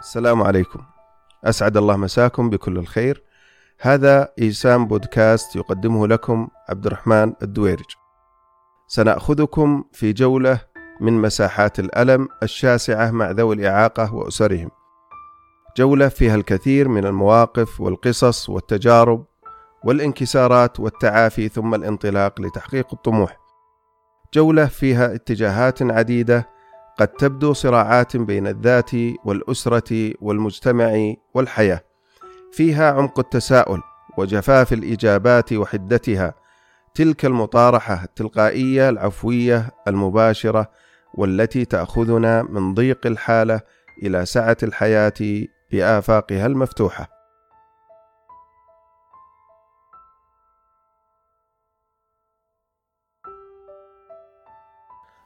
السلام عليكم. أسعد الله مساكم بكل الخير. هذا إيسام بودكاست يقدمه لكم عبد الرحمن الدويرج. سنأخذكم في جولة من مساحات الألم الشاسعة مع ذوي الإعاقة وأسرهم. جولة فيها الكثير من المواقف والقصص والتجارب والانكسارات والتعافي ثم الانطلاق لتحقيق الطموح. جولة فيها اتجاهات عديدة قد تبدو صراعات بين الذات والأسرة والمجتمع والحياة. فيها عمق التساؤل وجفاف الإجابات وحدتها. تلك المطارحة التلقائية العفوية المباشرة والتي تأخذنا من ضيق الحالة إلى سعة الحياة بآفاقها المفتوحة.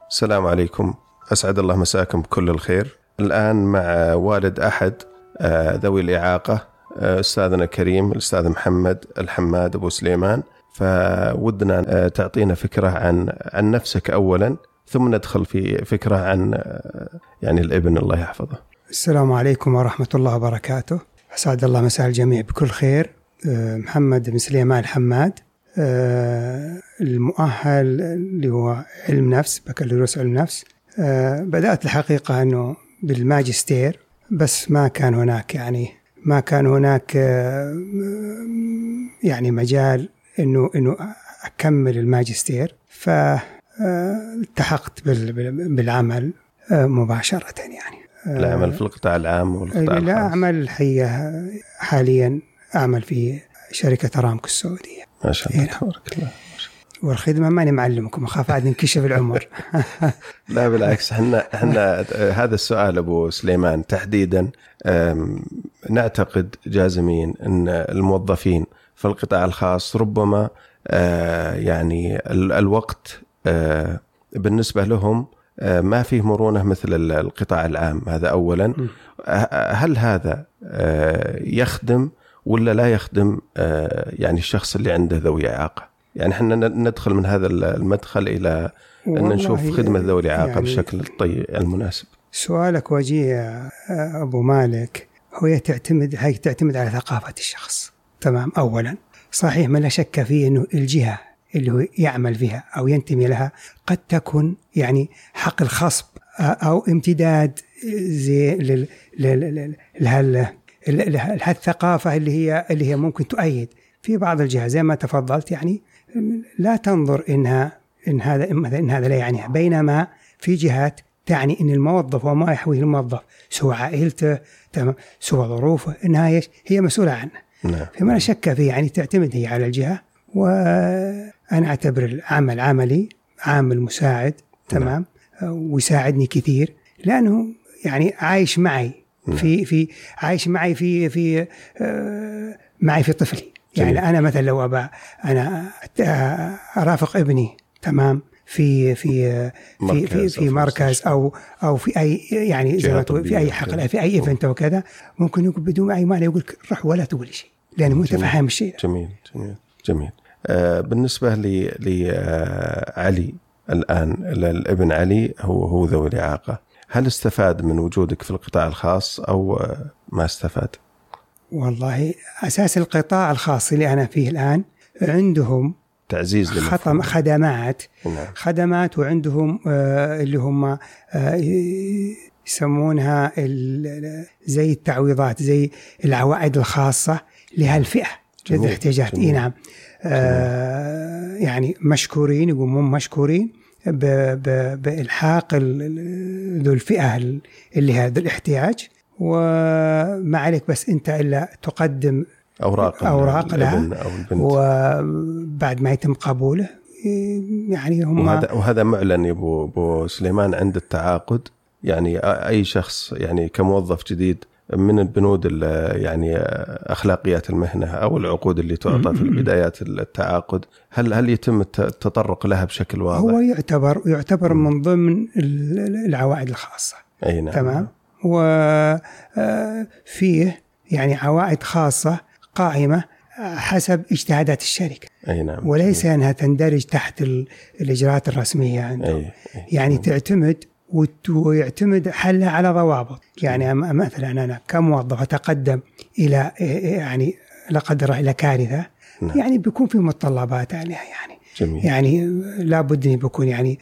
السلام عليكم. أسعد الله مساكم بكل الخير. الآن مع والد أحد آه، ذوي الإعاقة آه، أستاذنا الكريم الأستاذ محمد الحماد أبو سليمان. فودنا آه، تعطينا فكرة عن عن نفسك أولا ثم ندخل في فكرة عن يعني الإبن الله يحفظه. السلام عليكم ورحمة الله وبركاته. أسعد الله مساء الجميع بكل خير. محمد بن سليمان الحماد المؤهل اللي هو علم نفس بكالوريوس علم نفس. بدأت الحقيقة أنه بالماجستير بس ما كان هناك يعني ما كان هناك آه، يعني مجال إنه إنه أكمل الماجستير. فالتحقت بالعمل آه، مباشرة يعني. العمل في القطاع العام والقطاع الخاص. لا أعمل الحقيقة حاليا أعمل في شركة أرامكو السعودية. ما شاء الله. تبارك الله. والخدمة ماني معلمكم أخاف عاد ينكشف العمر. لا بالعكس إحنا إحنا هذا السؤال أبو سليمان تحديدا نعتقد جازمين إن الموظفين في القطاع الخاص ربما آه، يعني الوقت آه، بالنسبة لهم آه، ما فيه مرونة مثل القطاع العام هذا اولا. هل هذا يخدم ولا لا يخدم يعني الشخص اللي عنده ذوي إعاقة؟ يعني إحنا ندخل من هذا المدخل إلى ان نشوف خدمه ذوي الاعاقه يعني بشكل الطيب المناسب. سؤالك وجيه ابو مالك هو تعتمد هي تعتمد على ثقافه الشخص تمام اولا صحيح ما لا شك فيه انه الجهه اللي هو يعمل فيها أو ينتمي لها قد تكون يعني حقل خصب أو امتداد زي لهالثقافه اللي هي اللي هي ممكن تؤيد في بعض الجهات زي ما تفضلت يعني لا تنظر انها إن هذا إن هذا لا يعنيها بينما في جهات تعني إن الموظف وما يحويه الموظف سوى عائلته تمام سوى ظروفه إنها هي مسؤولة عنه نعم. فما لا شك فيه يعني تعتمد هي على الجهة وأنا أعتبر العمل عملي عامل مساعد تمام نعم. ويساعدني كثير لأنه يعني عايش معي نعم. في في عايش معي في في آه معي في طفلي يعني أنا مثلا لو ابى أنا أرافق ابني تمام؟ في في في في, في مركز أو أو في اي يعني زي ما تقول في أي حقل في أي ايفنت أو كذا ممكن يقول بدون أي مانع يقول روح ولا تقول شيء لأنه انت فاهم الشيء. جميل جميل جميل. آه بالنسبة لعلي آه الآن الابن علي هو هو ذوي الإعاقة. هل استفاد من وجودك في القطاع الخاص أو آه، ما استفاد؟ والله أساس القطاع الخاص اللي أنا فيه الآن عندهم تعزيز خطم خدمات. نعم. خدمات وعندهم آه اللي هم آه يسمونها زي التعويضات زي العوائد الخاصة لهالفئة ذي الاحتياجات إي نعم. آه يعني مشكورين يقومون مشكورين بإلحاق ذو الفئة اللي هذا الاحتياج. وما عليك بس أنت إلا تقدم أوراق أوراق لها أو البنت. وبعد ما يتم قبوله يعني هم وهذا وهذا معلن يا ابو أبو سليمان عند التعاقد. يعني أي شخص يعني كموظف جديد من البنود يعني أخلاقيات المهنة أو العقود اللي تعطى في بدايات التعاقد هل هل يتم التطرق لها بشكل واضح؟ هو يعتبر يعتبر من ضمن العوائد الخاصة. أي نعم. تمام؟ وفيه آه، يعني عوائد خاصة قائمة حسب اجتهادات الشركة أي نعم وليس أنها تندرج تحت الإجراءات الرسمية عنده أي. أي. يعني. تعتمد ويعتمد حلها على ضوابط يعني مثلا أنا كموظف أتقدم إلى يعني لا قدر الله إلى كارثة نعم. يعني بيكون في متطلبات عليها يعني جميل. يعني لابد أن بيكون يعني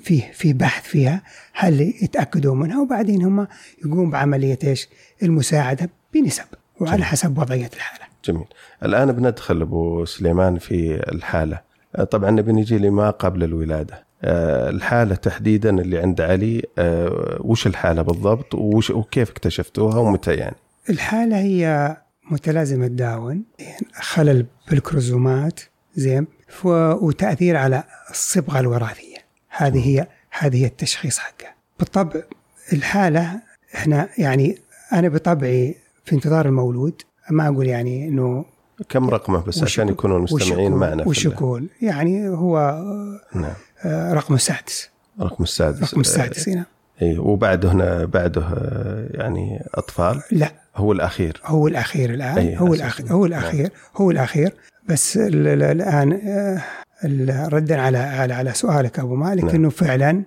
فيه في بحث فيها هل يتأكدوا منها؟ وبعدين هم يقوموا بعملية إيش؟ المساعدة بنسب وعلى جميل. حسب وضعية الحالة. جميل. الآن بندخل أبو سليمان في الحالة. آه، طبعا نبي نجي لما قبل الولادة. آه، الحالة تحديدا اللي عند علي آه، وش الحالة بالضبط؟ وش وكيف اكتشفتوها ومتى يعني؟ الحالة هي متلازمة داون خلل بالكروزومات زين. وتأثير على الصبغة الوراثية. هذه هي هذه هي التشخيص حقها. بالطبع الحالة إحنا يعني أنا بطبعي في انتظار المولود ما أقول يعني إنه كم رقمه بس عشان يكونوا المستمعين معنا ال- وشكول يعني هو نعم. آه، رقم السادس. رقم السادس. رقم السادس هنا إي وبعده هنا بعده آه، يعني أطفال؟ لا. هو الأخير. هو الأخير الآن. هو. الاخير هو الأخير. هو الأخير. بس ال- ال- الآن ال- ردا على على على سؤالك أبو مالك نعم. إنه فعلا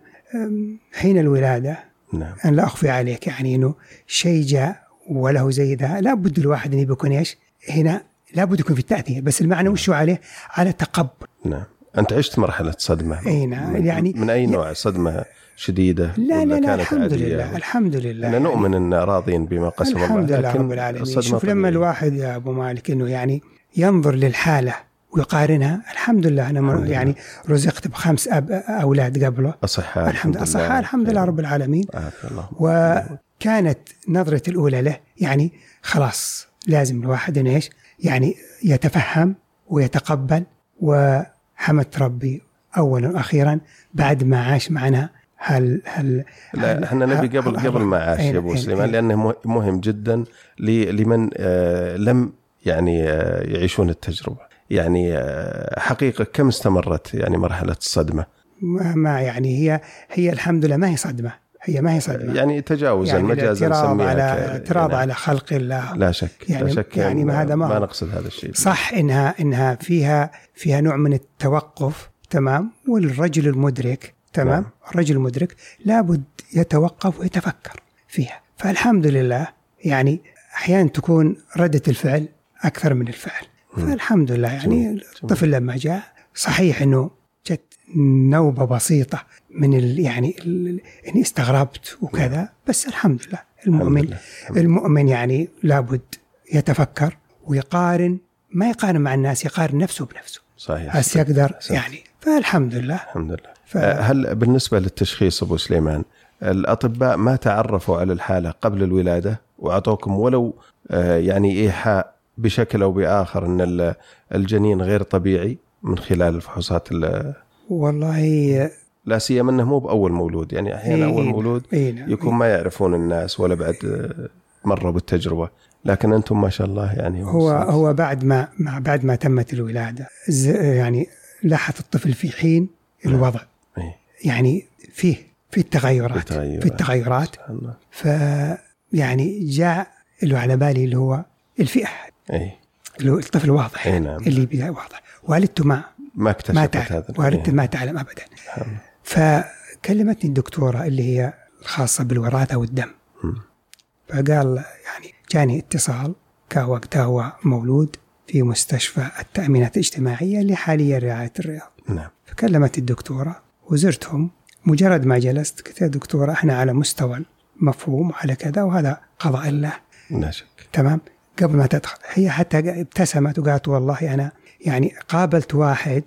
حين الولادة نعم أنا لا أخفي عليك يعني إنه شيء جاء وله زي ذا لابد الواحد انه يكون إيش؟ هنا لابد يكون في التأثير بس المعنى وش هو عليه؟ على تقبل نعم أنت عشت مرحلة صدمة أي نعم، من- يعني- من أي نوع صدمة شديدة لا لا لا الحمد؟ لله الحمد لله إحنا نؤمن إن راضين بما قسم الله الحمد لله رب العالمين شوف لما. الواحد يا أبو مالك إنه يعني ينظر للحالة ويقارنها. الحمد لله أنا الحمد مر- لله. يعني رزقت بخمس أب أولاد قبله. أصحاء الحمد لله صح الحمد لله رب العالمين. الله وكانت نظرة الأولى له يعني خلاص لازم الواحد إيش؟ يعني يتفهم ويتقبل. وحمدت ربي أولا وأخيرا بعد ما عاش معنا هل هل لا إحنا نبي قبل هل- قبل ما عاش يا أبو أين- سليمان أين. لأنه مه- مهم جدا لمن آه، لم يعني آه، يعيشون التجربة. يعني آه، حقيقة كم استمرت يعني مرحلة الصدمة؟ ما, يعني هي هي الحمد لله ما هي صدمة. هي ما هي صدمة. يعني تجاوزا مجازا الاعتراض نسميها على اعتراض يعني على خلق الله. لا شك لا يعني- شك يعني ما هذا ما ما. نقصد هذا الشيء. صح إنها إنها فيها فيها نوع من التوقف تمام؟ والرجل المدرك تمام؟ نعم. الرجل المدرك لابد يتوقف ويتفكر فيها. فالحمد لله يعني أحيانا تكون ردة الفعل أكثر من الفعل. فالحمد لله يعني. الطفل لما جاء صحيح إنه جت نوبة بسيطة من ال يعني ال- إني استغربت وكذا بس الحمد لله. الحمد المؤمن لله. المؤمن يعني لابد يتفكر ويقارن ما يقارن مع الناس يقارن نفسه بنفسه. صحيح. بس يقدر. يعني. فالحمد لله. الحمد لله. ف... آه، هل بالنسبة للتشخيص أبو سليمان الأطباء ما تعرفوا على الحالة قبل الولادة؟ وأعطوكم ولو آه، يعني إيحاء بشكل أو بآخر أن ال- الجنين غير طبيعي من خلال الفحوصات ال- والله لا سيما أنه مو بأول مولود. يعني أحيانا إيه اول مولود إيه نعم. يكون ما يعرفون الناس ولا بعد آه، مروا بالتجربة. لكن أنتم ما شاء الله يعني هو هو بعد ما بعد ما تمت الولادة يعني لاحظ الطفل في حين الوضع. إيه، يعني فيه في التغيرات في تغيرات. في التغيرات. ف يعني جاء اللي على بالي اللي هو الفئة. اي اللي هو الطفل واضح إيه نعم. اللي بداية واضح. والدته ما ما ما اكتشفت تعلم هذا. والدته إيه، ما تعلم ابدا. الله. فكلمتني الدكتورة اللي هي الخاصة بالوراثة والدم. مم. فقال يعني جاني اتصال كان وقتها هو مولود في مستشفى التأمينات الاجتماعية اللي حاليا رعاية الرياض. نعم. فكلمت الدكتورة وزرتهم. مجرد ما جلست قلت يا دكتورة إحنا على مستوى مفهوم وعلى كذا وهذا قضاء الله لا شك. تمام؟ قبل ما تدخل. هي حتى ابتسمت وقالت والله أنا يعني قابلت واحد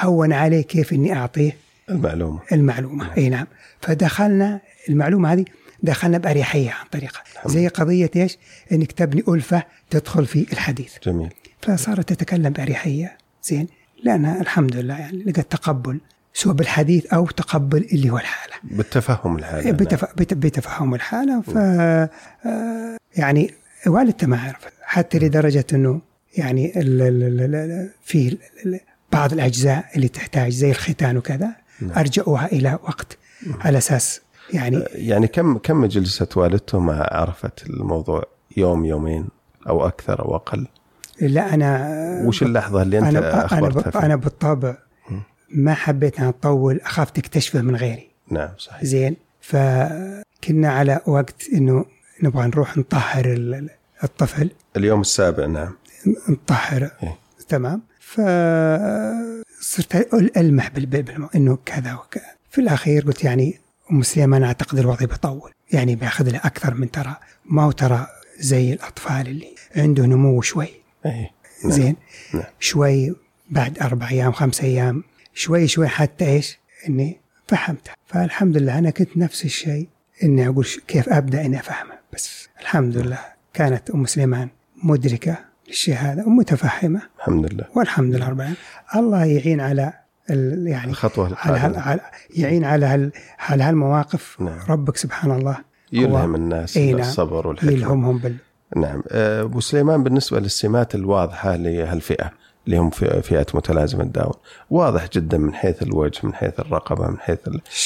هون عليه كيف إني أعطيه المعلومة. المعلومة. أي نعم. فدخلنا المعلومة هذه دخلنا بأريحية عن طريقة زي قضية إيش؟ إنك تبني ألفة تدخل في الحديث. جميل. فصارت تتكلم بأريحية. زين. لأنها الحمد لله يعني لقت تقبل سواء بالحديث أو تقبل اللي هو الحالة. بالتفهم الحالة. بتف... بت... بتفهم الحالة. ف آه، يعني والدته ما عرفت حتى لدرجة أنه يعني ال... ال... ال... ال... في بعض الأجزاء اللي تحتاج زي الختان وكذا نعم. أرجعوها إلى وقت على أساس يعني يعني كم كم جلست والدته ما عرفت الموضوع؟ يوم يومين أو أكثر أو أقل؟ لا أنا وش اللحظة اللي أنت أنا أنا أخبرتها ب... فيها؟ أنا بالطبع ما حبيت أن أطول أخاف تكتشفه من غيري. نعم صحيح. زين فكنا على وقت إنه نبغى نروح نطهر ال- الطفل. اليوم السابع نعم. نطهر. إيه. تمام. فصرت ألمح بال- بال- بالم- إنه كذا وكذا في الأخير قلت يعني أم سليمان أعتقد الوضع بيطول. يعني بياخذ له أكثر من ترى. ما هو ترى زي الأطفال اللي عنده نمو شوي. اي نعم. زين. نعم. شوي بعد أربع أيام خمس أيام. شوي شوي حتى إيش؟ إني فهمتها. فالحمد لله أنا كنت نفس الشيء. إني أقول كيف أبدأ إني أفهمها. بس الحمد لله كانت أم سليمان مدركة للشيء هذا ومتفهمة. الحمد لله. والحمد لله رب العالمين. الله يعين على يعني الخطوة على, هال- على يعين على هال على هالمواقف. نعم. ربك سبحان الله. يلهم الناس نعم. الصبر والحكمة. يلهمهم بال نعم. آه، أبو سليمان بالنسبة للسمات الواضحة لهالفئة اللي هم فئة متلازمة داون واضح جدا من حيث الوجه من حيث الرقبة من حيث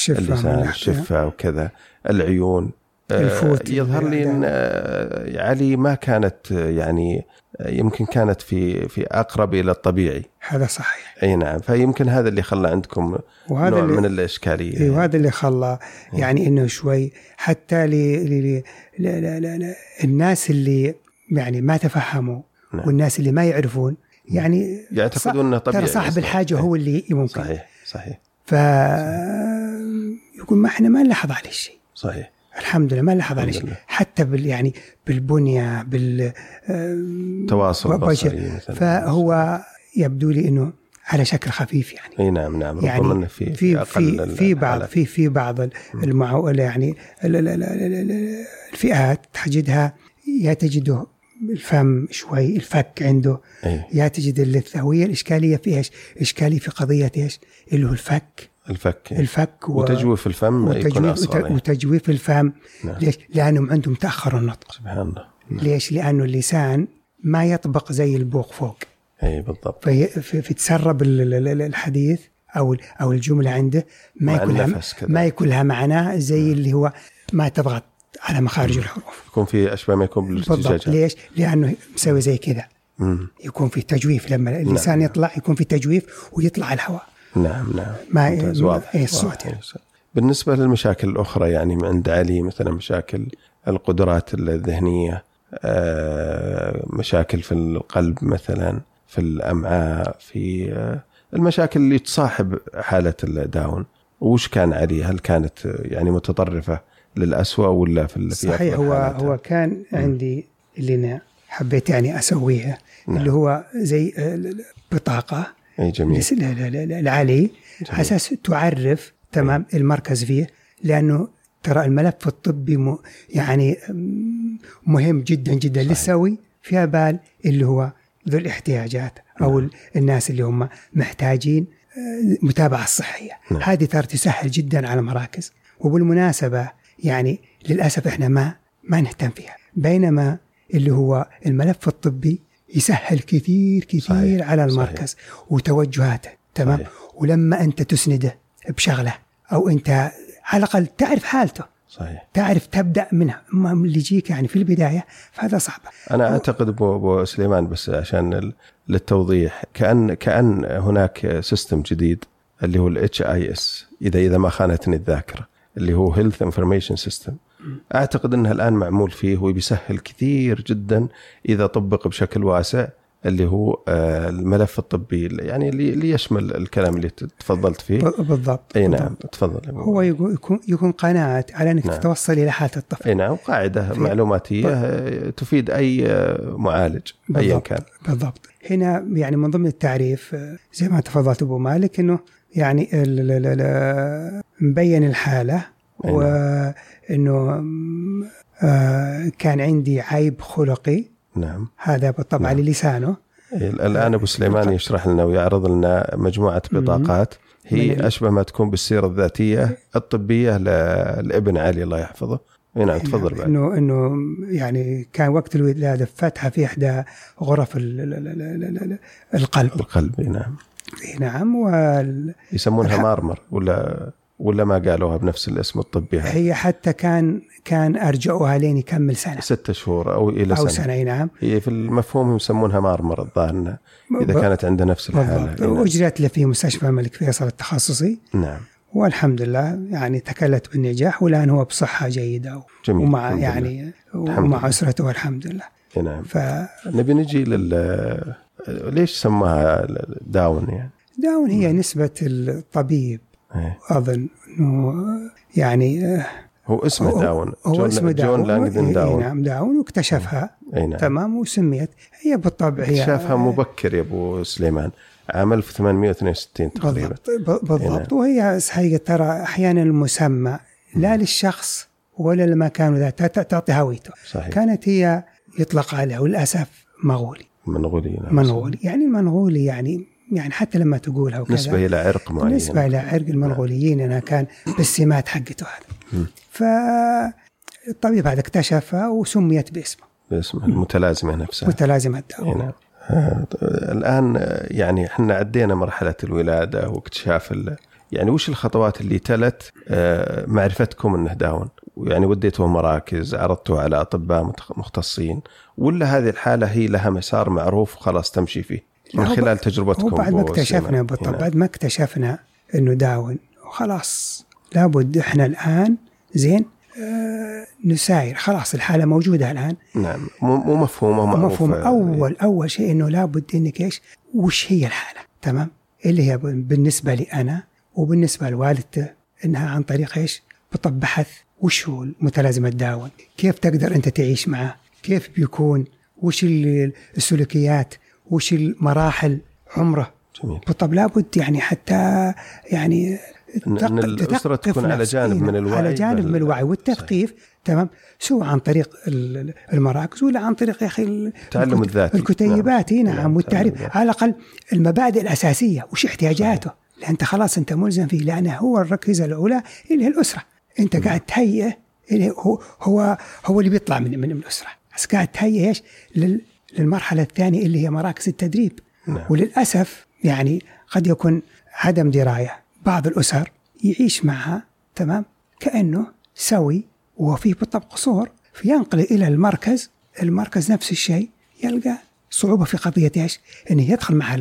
اللسان الشفة وكذا. العيون. الفوت يظهر لي إن. آه، علي ما كانت آه، يعني آه، يمكن كانت في في أقرب إلى الطبيعي. هذا صحيح. أي نعم. فيمكن هذا اللي خلى عندكم وهذا نوع اللي من الإشكالية. إي وهذا اللي خلى يعني إنه شوي حتى ل الناس اللي يعني ما تفهموا نعم. والناس اللي ما يعرفون يعني يعتقدون إنه طبيعي ترى صاحب الحاجة هو اللي ممكن صحيح صحيح. ف يقول ما إحنا ما نلاحظ عليه شيء. صحيح. الحمد لله ما عليه الحمد شيء. حتى بال يعني بالبنية بال تواصل. بصري فهو يبدو لي إنه على شكل خفيف يعني أي نعم نعم ربما يعني إنه في في في في بعض. في في بعض المعو يعني ال- ال- ال- ال- ال- الفئات تجدها يا تجده الفم شوي الفك عنده إيه. يا تجد اللثه وهي الإشكالية في إيش؟ اشكاليه في قضية إيش؟ اللي هو الفك الفك الفك و- وتجويف الفم وتجويف وت-. وتجويف الفم نعم. ليش؟ لأنهم عندهم تأخر النطق سبحان الله ليش؟ لأنه اللسان ما يطبق زي البوق فوق إي بالضبط في ال- الحديث أو أو الجملة عنده ما يكون لها. ما يكون لها معنى زي اللي هو ما تضغط على مخارج الحروف يكون في اشبه ما يكون بالارتجاج ليش؟ لأنه مسوي زي كذا مم. يكون في تجويف لما اللسان نعم. يطلع يكون في تجويف ويطلع الهواء نعم نعم ما- ممتاز واضح إيه الصوت. يعني. بالنسبة للمشاكل الأخرى يعني عند علي مثلا مشاكل القدرات الذهنية آه، مشاكل في القلب مثلا في الأمعاء في آه، المشاكل اللي تصاحب حالة الداون وش كان علي هل كانت يعني متطرفة للأسوأ ولا في صحيح هو حالاتها؟ هو كان عندي اللي أنا حبيت يعني أسويها نعم. اللي هو زي آه، بطاقة أي جميل. لعلي على أساس تعرف تمام المركز فيه لأنه ترى الملف الطبي م يعني مهم جدا جدا صحيح. للسوي فيها بال اللي هو ذو الاحتياجات أو ال- الناس اللي هم محتاجين آه، متابعه صحيه نعم. هذه ترى تسهل جدا على المراكز. وبالمناسبة يعني للأسف إحنا ما ما نهتم فيها. بينما اللي هو الملف الطبي يسهل كثير كثير صحيح. على المركز وتوجهاته تمام صحيح. ولما أنت تسنده بشغلة أو أنت على الأقل تعرف حالته صحيح تعرف تبدأ منها اما اللي يجيك يعني في البداية فهذا صعب أنا أعتقد ابو أبو سليمان بس عشان للتوضيح كان كأن هناك سيستم جديد اللي هو ال HIS اذا إذا ما خانتني الذاكرة اللي هو health information system أعتقد إنه الآن معمول فيه وبيسهل كثير جدا إذا طبق بشكل واسع اللي هو آه، الملف الطبي يعني اللي يشمل الكلام اللي تفضلت فيه بالضبط إي بالضبط. نعم تفضل يا أبو. هو يكون يكون قناه على إنك نعم. تتوصل إلى حالة الطفل إي نعم قاعدة في- معلوماتية آه، تفيد أي آه، معالج ايا بالضبط. كان بالضبط هنا يعني من ضمن التعريف زي ما تفضلت أبو مالك إنه يعني مبين الحالة. وإنه م- آه، كان عندي عيب خلقي. نعم. هذا بالطبع نعم. للسانه إيه، الآن أبو سليمان يشرح لنا ويعرض لنا مجموعة بطاقات. هي أشبه ما تكون بالسيرة الذاتية الطبية لابن علي الله يحفظه. اي نعم تفضل بعد. إنه إنه يعني كان وقت الولادة فتحة في إحدى غرف ال- ال- ال- ال- ال- ال- القلب. القلب نعم. نعم وال- يسمونها مارمر ولا ولا ما قالوها بنفس الاسم الطبي هذا؟ هي حتى كان كان أرجعوها لين يكمل سنة. ستة شهور أو إلى أو سنة, أي نعم. هي في المفهوم يسمونها مارمر الظاهر إذا ب- كانت عنده نفس الحالة. واجرت له في مستشفى الملك فيصل التخصصي. نعم. والحمد لله يعني تكللت بالنجاح والآن هو بصحة جيدة جميل ومع الحمد يعني الحمد ومع لله. أسرته الحمد لله. لله. نعم. ف نبي نجي لل ليش سماها داون يعني؟ داون هي نسبة الطبيب. إيه. أظن أنه يعني آه، هو اسمه هو- داون. هو جون اسمه داون. جون لانجدن إيه، داون. نعم داون واكتشفها. اي نعم. تمام وسميت. هي بالطبع هي اكتشافها مبكر يا أبو سليمان. عام 1862 تقريبا بالضبط ب- بالضبط. نعم. وهي حقيقة ترى أحيانا المسمى لا للشخص ولا للمكان ت- تعطي هويته صحيح. كانت هي يطلق عليها وللأسف مغولي منغولي نعم. منغولي. يعني المنغولي يعني يعني حتى لما تقولها وكذا. نسبة إلى عرق معين. بالنسبة إلى عرق المنغوليين أنها كان بالسمات حقته هذا. فالطبيب هذا اكتشفها وسميت باسمه. باسمه المتلازمة نفسها. متلازمة الدواء نعم آه، الآن آه، يعني إحنا عدينا مرحلة الولادة واكتشاف ال... يعني وش الخطوات اللي تلت آه، معرفتكم إنه داون؟ يعني وديتوه مراكز عرضتوه على أطباء مختصين ولا هذه الحالة هي لها مسار معروف وخلاص تمشي فيه؟ من خلال تجربتكم هو بعد ما اكتشفنا. بالطبع. بعد ما اكتشفنا انه داون خلاص لابد إحنا الآن زين آه نساير خلاص الحالة موجودة الآن. نعم مو ومعروفة مفهوم اول أول شيء إنه لابد إنك إيش؟ وش هي الحالة؟ تمام؟ اللي هي بالنسبة لي أنا وبالنسبة لوالدته إنها عن طريق إيش؟ بطب بحث وش هو متلازمة داون؟ كيف تقدر أنت تعيش معه؟ كيف بيكون؟ وش ال- السلوكيات؟ وش المراحل عمره. جميل. بالطب لابد يعني حتى يعني الأسرة تثقف تكون على جانب إيه من نعم، الوعي على جانب من الوعي والتثقيف. تمام؟ سواء عن طريق ال- المراكز ولا عن طريق يا أخي الكت- الذاتي. الكتيبات. نعم. نعم نعم، والتعريف. على الأقل المبادئ الأساسية. وش احتياجاته؟ لأن أنت خلاص أنت ملزم فيه. لأنه هو الركيزة الأولى اللي هي الأسرة. أنت قاعد تهيئه هو هو هو اللي بيطلع من من الأسرة. بس قاعد تهيئ إيش؟ لل- للمرحلة الثانية اللي هي مراكز التدريب نعم. وللأسف يعني قد يكون عدم دراية بعض الأسر يعيش معها تمام كأنه سوي وفيه بالطبع قصور فينقل إلى المركز المركز نفس الشيء يلقى صعوبة في قضية إيش؟ انه يدخل مع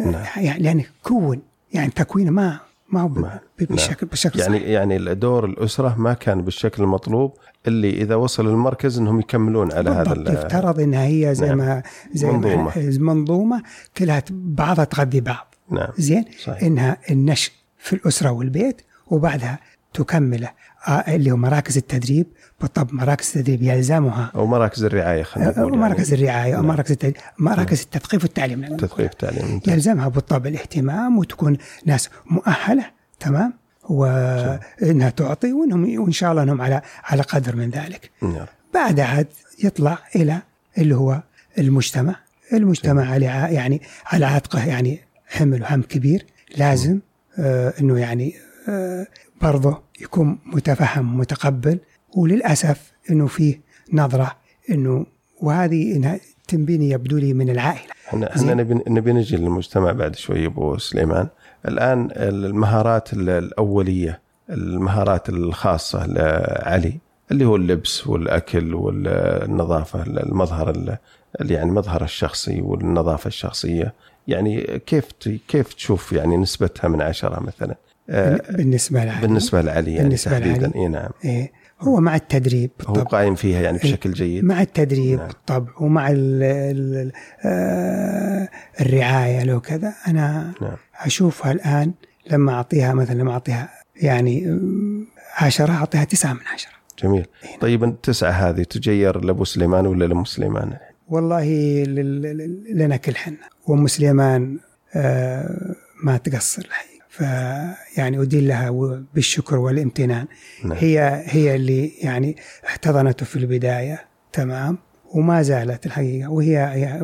نعم. يعني يعني كون يعني تكوينه ما ما هو ب- نعم. ب- بالشكل بالشكل يعني صحيح. يعني دور الأسرة ما كان بالشكل المطلوب اللي إذا وصل المركز إنهم يكملون على هذا يفترض انها هي زي نعم. ما زي منظومة. ما منظومة كلها بعضها تغذي بعض نعم زين صحيح. إنها النشء في الأسرة والبيت وبعدها تكمله. آه اللي هو مراكز التدريب. بالطبع مراكز التدريب يلزمها. أو مراكز الرعاية خلينا نقول مراكز يعني. الرعاية أو نعم. مراكز التدريب مراكز التثقيف والتعليم. لأن تثقيف تعليم يلزمها بالطبع الاهتمام وتكون ناس مؤهلة. تمام؟ وانها تعطي وإنهم وإن شاء الله إنهم على على قدر من ذلك. نعم. بعد عاد يطلع إلى اللي هو المجتمع. المجتمع على يعني على عاتقه يعني حمل وهم كبير. لازم آه إنه يعني آه برضه يكون متفهم ومتقبل وللأسف إنه فيه نظرة إنه وهذه إنها تنبني يبدو لي من العائلة. إحنا إحنا نبي نبي نجي للمجتمع بعد شوي أبو سليمان. الآن المهارات ال- الأولية المهارات الخاصة لعلي اللي هو اللبس والأكل والنظافة المظهر ال- اللي يعني مظهر الشخصي والنظافة الشخصية. يعني كيف كيف تشوف يعني نسبتها من عشرة مثلا؟ بالنسبة لعائله بالنسبة لعلي يعني بالنسبة تحديدا لعلي. اي نعم. إيه هو مع التدريب هو بالطبع قايم فيها يعني بشكل جيد. مع التدريب نعم. بالطبع ومع ال ال آه، الرعاية لو كذا أنا نعم. أشوفها الآن لما أعطيها مثلا لما أعطيها يعني أم، عشرة أعطيها تسعة من عشرة. جميل. طيب التسعه هذه تجير لأبو سليمان ولا لام سليمان؟ والله لل- لل- لنا كل حنا. وام سليمان آه، ما تقصر الحقيقة. فيعني ادين لها بالشكر والامتنان. نعم. هي هي اللي يعني احتضنته في البداية تمام؟ وما زالت الحقيقة. وهي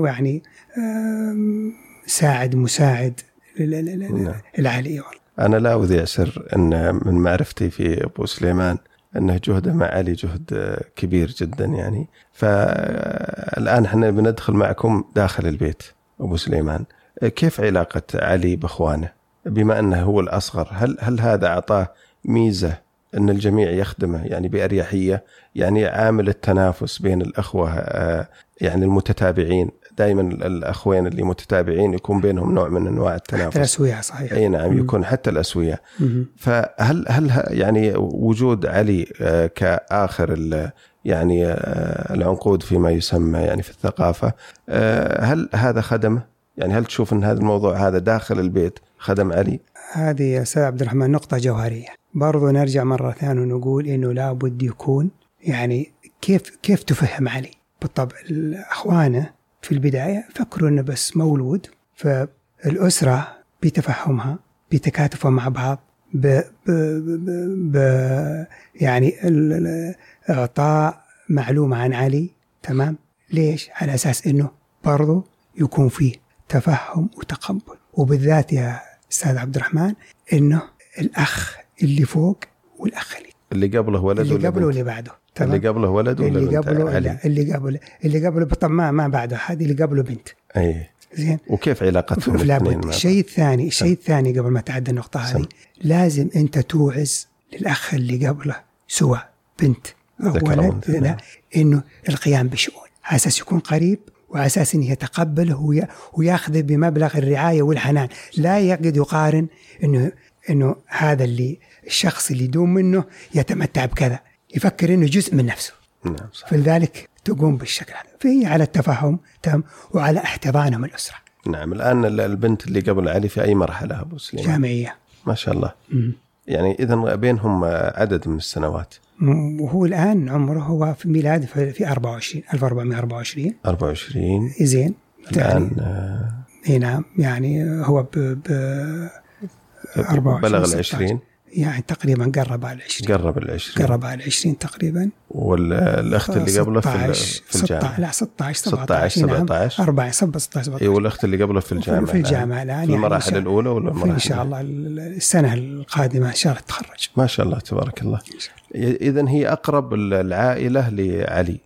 يعني ساعد مساعد نعم. العلي والله أنا لا اذيع سر أن من معرفتي في أبو سليمان انه جهده مع علي جهد كبير جدا يعني. فالآن إحنا بندخل معكم داخل البيت أبو سليمان. كيف علاقة علي بإخوانه؟ بما أنه هو الأصغر هل هل هذا أعطاه ميزة أن الجميع يخدمه يعني بأريحية يعني عامل التنافس بين الأخوة آه، يعني المتتابعين دائما الأخوين اللي متتابعين يكون بينهم نوع من أنواع حتى التنافس الأسوية صحيح أي نعم. يكون حتى الأسوية. فهل هل يعني وجود علي آه، كآخر يعني آه، العنقود فيما يسمى يعني في الثقافة هل هذا خدمه؟ يعني هل تشوف إن هذا الموضوع هذا داخل البيت خدم علي؟ هذه يا أستاذ عبد الرحمن نقطة جوهرية. برضو نرجع مرة ثانية ونقول إنه لابد يكون يعني كيف كيف تفهم علي؟ بالطبع اخوانه في البداية فكروا إنه بس مولود فالأسرة بتفهمها بتكاتفها مع بعض ب, ب, ب, ب يعني إعطاء معلومة عن علي تمام؟ ليش؟ على أساس إنه برضو يكون فيه تفهم وتقبل وبالذات يا أستاذ عبد الرحمن إنه الأخ اللي فوق والأخ اللي, اللي قبله ولد اللي ولا قبله؟ واللي بعده اللي قبله ولد ولا اللي قبله علي؟ اللي قبله اللي قبله طبعا ما ما بعده هذه اللي قبله بنت أي زين وكيف علاقتهم الاثنين لابد؟ الشيء الثاني الشيء الثاني قبل ما تعدى النقطة سم. هذه لازم أنت توعز للأخ اللي قبله سواء بنت أو ولد. إنه القيام بشؤون على أساس يكون قريب وعلى أساس إنه يتقبله وي- وياخذه بمبلغ الرعاية والحنان. لا يقعد يقارن إنه إنه هذا اللي الشخص اللي يدوم منه يتمتع بكذا. يفكر إنه جزء من نفسه. نعم صح فلذلك تقوم بالشكل هذا. فهي على التفهم تم وعلى احتضانهم الأسرة. نعم الآن ال- البنت اللي قبل علي في أي مرحلة أبو سليمان؟ جامعية. ما شاء الله. مم. يعني اذا بينهم عدد من السنوات. وهو الآن عمره هو في ميلاد في في 24 1424 24 زين. الآن آه، إي نعم يعني هو ب, ب 24 بلغ ال 16. 20 يعني تقريبا قرب على 20 قرب ال 20 قرب على 20 تقريبا. والاخت اللي قبله في ال- 16 في الجامعة؟ 16 لا 16 16 17 نعم. 17 4 16 17 اي والأخت اللي قبله في الجامعة في الجامعة الآن في يعني المراحل شاء- الأولى ولا المراحل إن شاء الله السنة القادمة إن شاء الله تتخرج. ما شاء الله تبارك الله. اذا هي أقرب العائلة لعلي.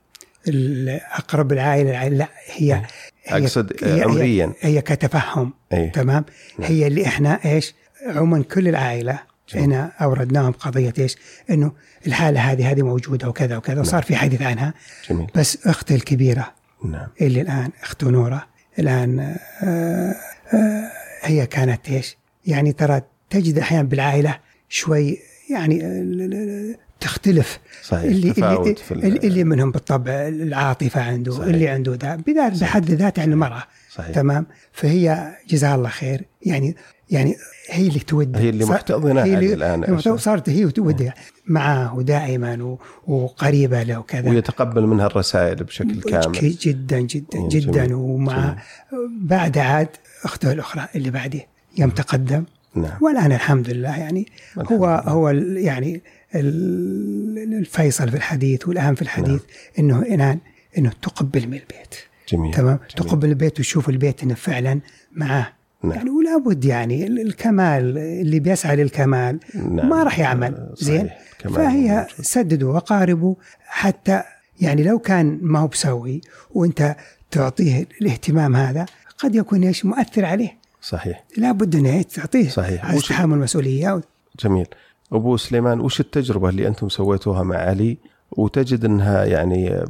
أقرب العائلة العائلة لا هي هي- أقصد عمريا هي, هي كتفهم اي تمام؟ نعم. هي اللي إحنا إيش؟ عموما كل العائلة جميل. هنا أوردناهم قضية إيش؟ إنه الحالة هذه هذه موجودة وكذا وكذا وصار في حديث عنها. جميل. بس أختي الكبيرة نعم. اللي الآن اخته نورة الآن آه آه هي كانت إيش؟ يعني ترى تجد أحيانا بالعائلة شوي يعني آه، تختلف. صحيح اللي اللي, اللي, اللي منهم بالطبع العاطفة عنده صحيح. اللي عنده ذا بحد ذاته عن المراه صحيح. تمام؟ فهي جزاها الله خير. يعني يعني هي اللي تودي هي اللي محتضنة هي اللي الآن. صارت هي وتودي معاه دائما و- وقريبة له وكذا. ويتقبل منها الرسائل بشكل كامل. جدا جدا جدا. جميل. ومع بعد عاد أخته الأخرى اللي بعده يوم تقدم. نعم. والآن الحمد لله يعني الحمد هو لله. هو يعني ال- الفيصل في الحديث والأهم في الحديث إنه الآن إنه تقبل من البيت. جميل تمام؟ جميل. تقبل البيت وتشوف البيت إنه فعلا معاه نعم. يعني ولا بد يعني ال- الكمال اللي بيسعى للكمال نعم. ما راح يعمل. زين؟ فهي. سددوا وقاربوا حتى يعني لو كان ما هو بسوي وانت تعطيه الاهتمام هذا قد يكون إيش؟ مؤثر عليه. صحيح. لابد إنه تعطيه. صحيح. على تحمل المسؤولية. جميل. أبو سليمان وش التجربة اللي أنتم سويتوها مع علي؟ وتجد إنها يعني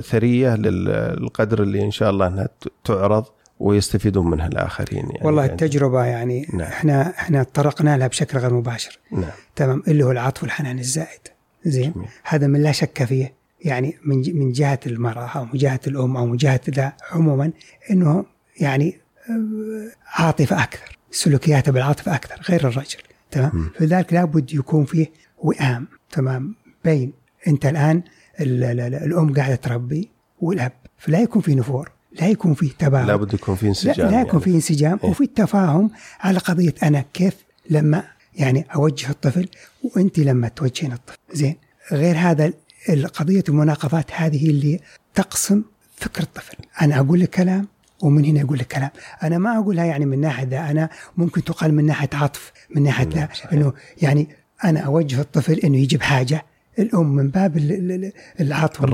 ثرية للقدر اللي إن شاء الله إنها تعرض؟ ويستفيدون منها الآخرين يعني. والله يعني التجربة يعني نعم. إحنا إحنا تطرقنا لها بشكل غير مباشر. نعم. تمام. اللي هو العطف والحنان الزائد زين؟ جميل. هذا من لا شك فيه. يعني من من جهة المرأة أو من جهة الأم أو من جهة ذا عموما إنه يعني آه، عاطفة أكثر. سلوكياته بالعاطفة أكثر غير الرجل. تمام. فلذلك لابد يكون فيه وئام. تمام؟ بين أنت الآن ال- ال- ال- الأم قاعدة تربي والأب. فلا يكون في نفور. لا يكون فيه تباعد لابد يكون في لا, انسجام لا يكون يعني. في انسجام إيه. وفي التفاهم على قضية أنا كيف لما يعني أوجه الطفل وأنت لما توجهين الطفل زين غير هذا القضية المناقضات هذه اللي تقسم فكر الطفل أنا أقول لك كلام ومن هنا يقول لك كلام أنا ما أقولها يعني من ناحية ذا أنا ممكن تقال من ناحية عطف من ناحية ذا صحيح. إنه يعني أنا أوجه الطفل إنه يجيب حاجة الأم من باب ال- ال- ال- العطف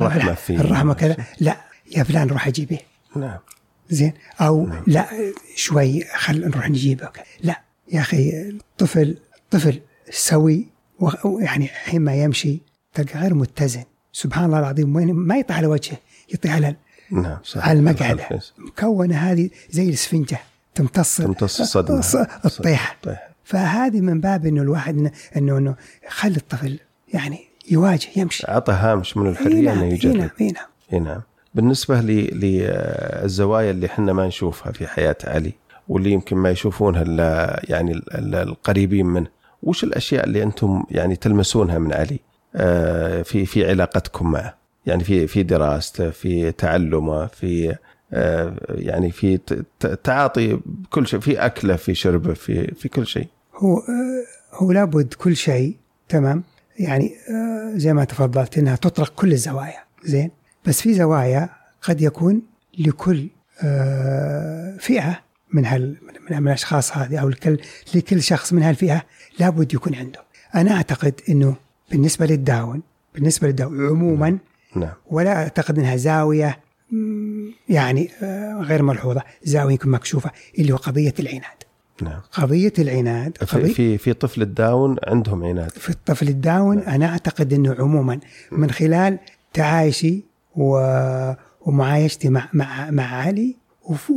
فيه. الرحمة كذا لا يا فلان روح أجيبه نعم. زين؟ أو نعم. لا شوي خل نروح نجيبه. وكذا. لا يا أخي الطفل طفل سوي يعني حين ما يمشي تلقى غير متزن. سبحان الله العظيم وين ما يطيح على وجهه يطيح على نعم صح. على المقعدة الخلف. مكونة هذه زي الاسفنجة تمتص تمتص الصدمة. الص- الطيحة. طيح. فهذه من باب إنه الواحد إنه- إنه إنه خلي الطفل يعني يواجه يمشي. اعطى هامش من الحرية إنه يجرب. هنا هنا. إي نعم. بالنسبة للزوايا اللي إحنا ما نشوفها في حياة علي واللي يمكن ما يشوفونها إلا يعني ال- ال- القريبين منه وش الأشياء اللي أنتم يعني تلمسونها من علي آه، في في علاقتكم معه؟ يعني في في دراسته في تعلمه في آه، يعني في تعاطي بكل شيء في أكله في شربه في في كل شيء. هو آه، هو لابد كل شيء تمام؟ يعني آه، زي ما تفضلت إنها تطرق كل الزوايا زين؟ بس في زوايا قد يكون لكل آه، فئة من هال من الأشخاص هذه أو لكل لكل شخص من هالفئة لابد يكون عنده. أنا أعتقد إنه بالنسبة للداون بالنسبة للداون عموما نعم ولا أعتقد إنها زاوية مم، يعني آه، غير ملحوظة زاوية يمكن مكشوفه اللي هو قضية العناد. نعم. قضية العناد قضية في, في طفل الداون عندهم عناد. في الطفل الداون أنا أعتقد إنه عموما من خلال تعايشي و... ومعايشتي مع مع مع علي وف...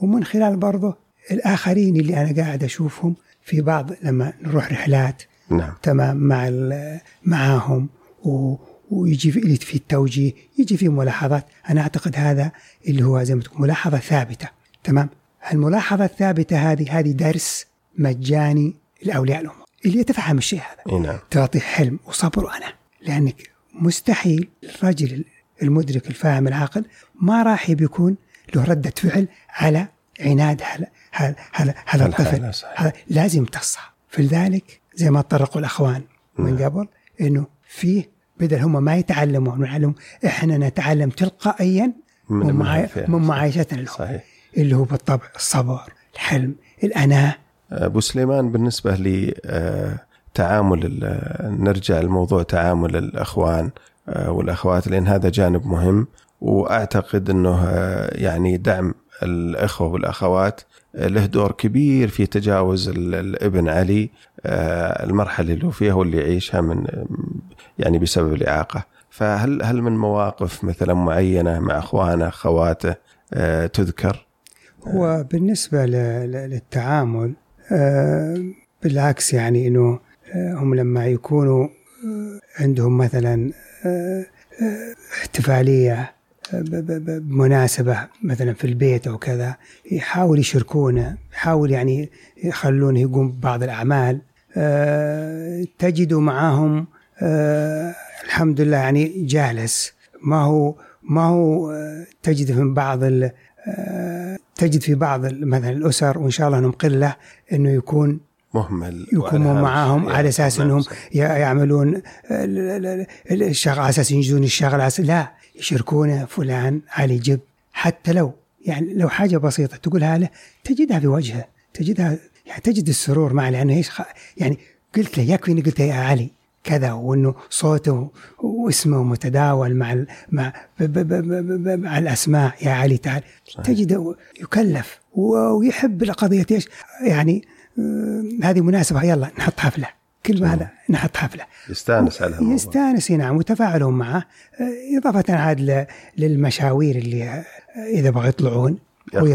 ومن خلال برضه الآخرين اللي أنا قاعد أشوفهم في بعض لما نروح رحلات. نعم. تمام. مع ال- معاهم و... ويجي في في التوجيه يجي في ملاحظات. أنا أعتقد هذا اللي هو زي ما تقول ملاحظة ثابتة. تمام. الملاحظة الثابتة هذه هذه درس مجاني لأولياء الأمور اللي يتفهم الشيء هذا. نعم. تعطي حلم وصبر وأنا لأنك مستحيل الرجل المدرك الفاهم العاقل ما راح بيكون له ردة فعل على عناد هذا هذا الحالة الطفل لازم تصحى. فلذلك زي ما طرقوا الأخوان من. قبل إنه فيه بدل هم ما يتعلموا ونعلم إحنا نتعلم تلقائيا من من, معاي... المعرفة. من معايشتنا له صحيح. اللي هو بالطبع الصبر الحلم الأناة. أبو سليمان بالنسبة لي آه، تعامل نرجع لموضوع تعامل الأخوان. آه، والأخوات لأن هذا جانب مهم وأعتقد إنه آه، يعني دعم الأخوة والأخوات آه، له دور كبير في تجاوز ال- الابن علي آه، المرحلة اللي هو فيها واللي يعيشها من يعني بسبب الإعاقة فهل هل من مواقف مثلا معينة مع أخوانه أخواته آه، تذكر؟ هو ل- للتعامل آه، بالعكس يعني إنه آه، هم لما يكونوا آه، عندهم مثلا آه، آه، احتفالية بمناسبة مثلا في البيت أو كذا يحاول يشاركونه يحاول يعني يخلونه يقوم ببعض الأعمال. آه، تجدوا معاهم آه، الحمد لله يعني جالس. ما هو ما هو آه، تجد من بعض تجد في بعض مثلا الأسر وإن شاء الله انهم قله إنه يكون مهمل وعلى معاهم. على أساس إنهم يعملون ال- ال- ال- الشغل على أساس ينجزون الشغل لا يشاركونه فلان علي جب حتى لو يعني لو حاجة بسيطة تقولها له تجدها في وجهه تجدها يعني تجد السرور معه لأنه إيش يعني قلت له يكفي إني قلت له يا علي كذا وإنه صوته واسمه متداول مع ال- مع ب ب ب ب ب مع الأسماء يا علي تعال صحيح. تجده يكلف ويحب القضية إيش يعني هذه مناسبة يلا نحط حفله كل ما هذا نحط حفله يستانس على الموضوع يستانس نعم وتفاعلهم معه. آه، إضافة عاد للمشاوير اللي آه، إذا بغوا يطلعون أو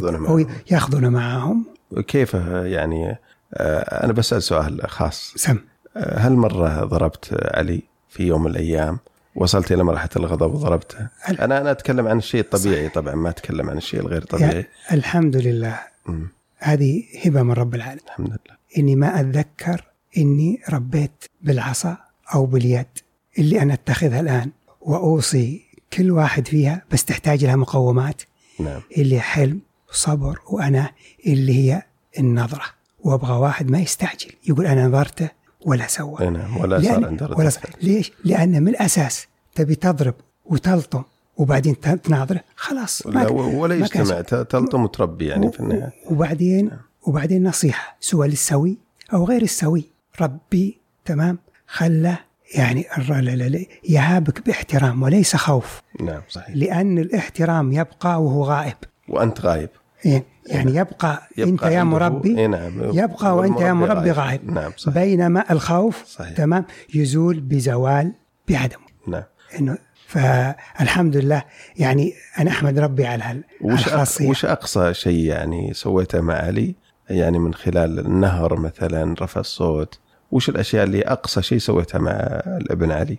معهم. كيف يعني آه، أنا بسأل سؤال خاص. سم. آه، هل مرة ضربت علي في يوم من الأيام؟ وصلت إلى مرحلة الغضب وضربته؟ أنا أنا أتكلم عن الشيء الطبيعي طبعا ما أتكلم عن الشيء الغير طبيعي. يعني الحمد لله. مم. هذه هبة من رب العالمين. الحمد لله. إني ما اتذكر إني ربيت بالعصا أو باليد اللي أنا أتخذها الآن وأوصي كل واحد فيها بس تحتاج لها مقومات. نعم. اللي حلم وصبر وأنا اللي هي النظرة. وأبغى واحد ما يستعجل يقول أنا نظرته ولا سوى. نعم ولا صار لأن عنده ولا. صار. ليش؟ لأن من الأساس تبي تضرب وتلطم وبعدين تناظره. خلاص ما ولا يجتمع تلطم وتربي يعني في النهاية. وبعدين وبعدين نصيحة سواء للسوي أو غير السوي. ربي تمام خلى يعني يهابك باحترام وليس خوف. نعم صحيح. لأن الاحترام يبقى وهو غائب. وأنت غايب يعني يعني يبقى, يبقى أنت يا مربي اي نعم. يبقى وأنت يا مربي غائب. نعم صحيح. بينما الخوف صحيح. تمام يزول بزوال بعدمه. نعم. إنه فالحمد لله يعني أنا أحمد ربي على. الخاصية. وش أقصى شيء يعني سويته مع علي؟ يعني من خلال النهر مثلا رفع الصوت وش الأشياء اللي أقصى شيء سويتها مع الأبن علي؟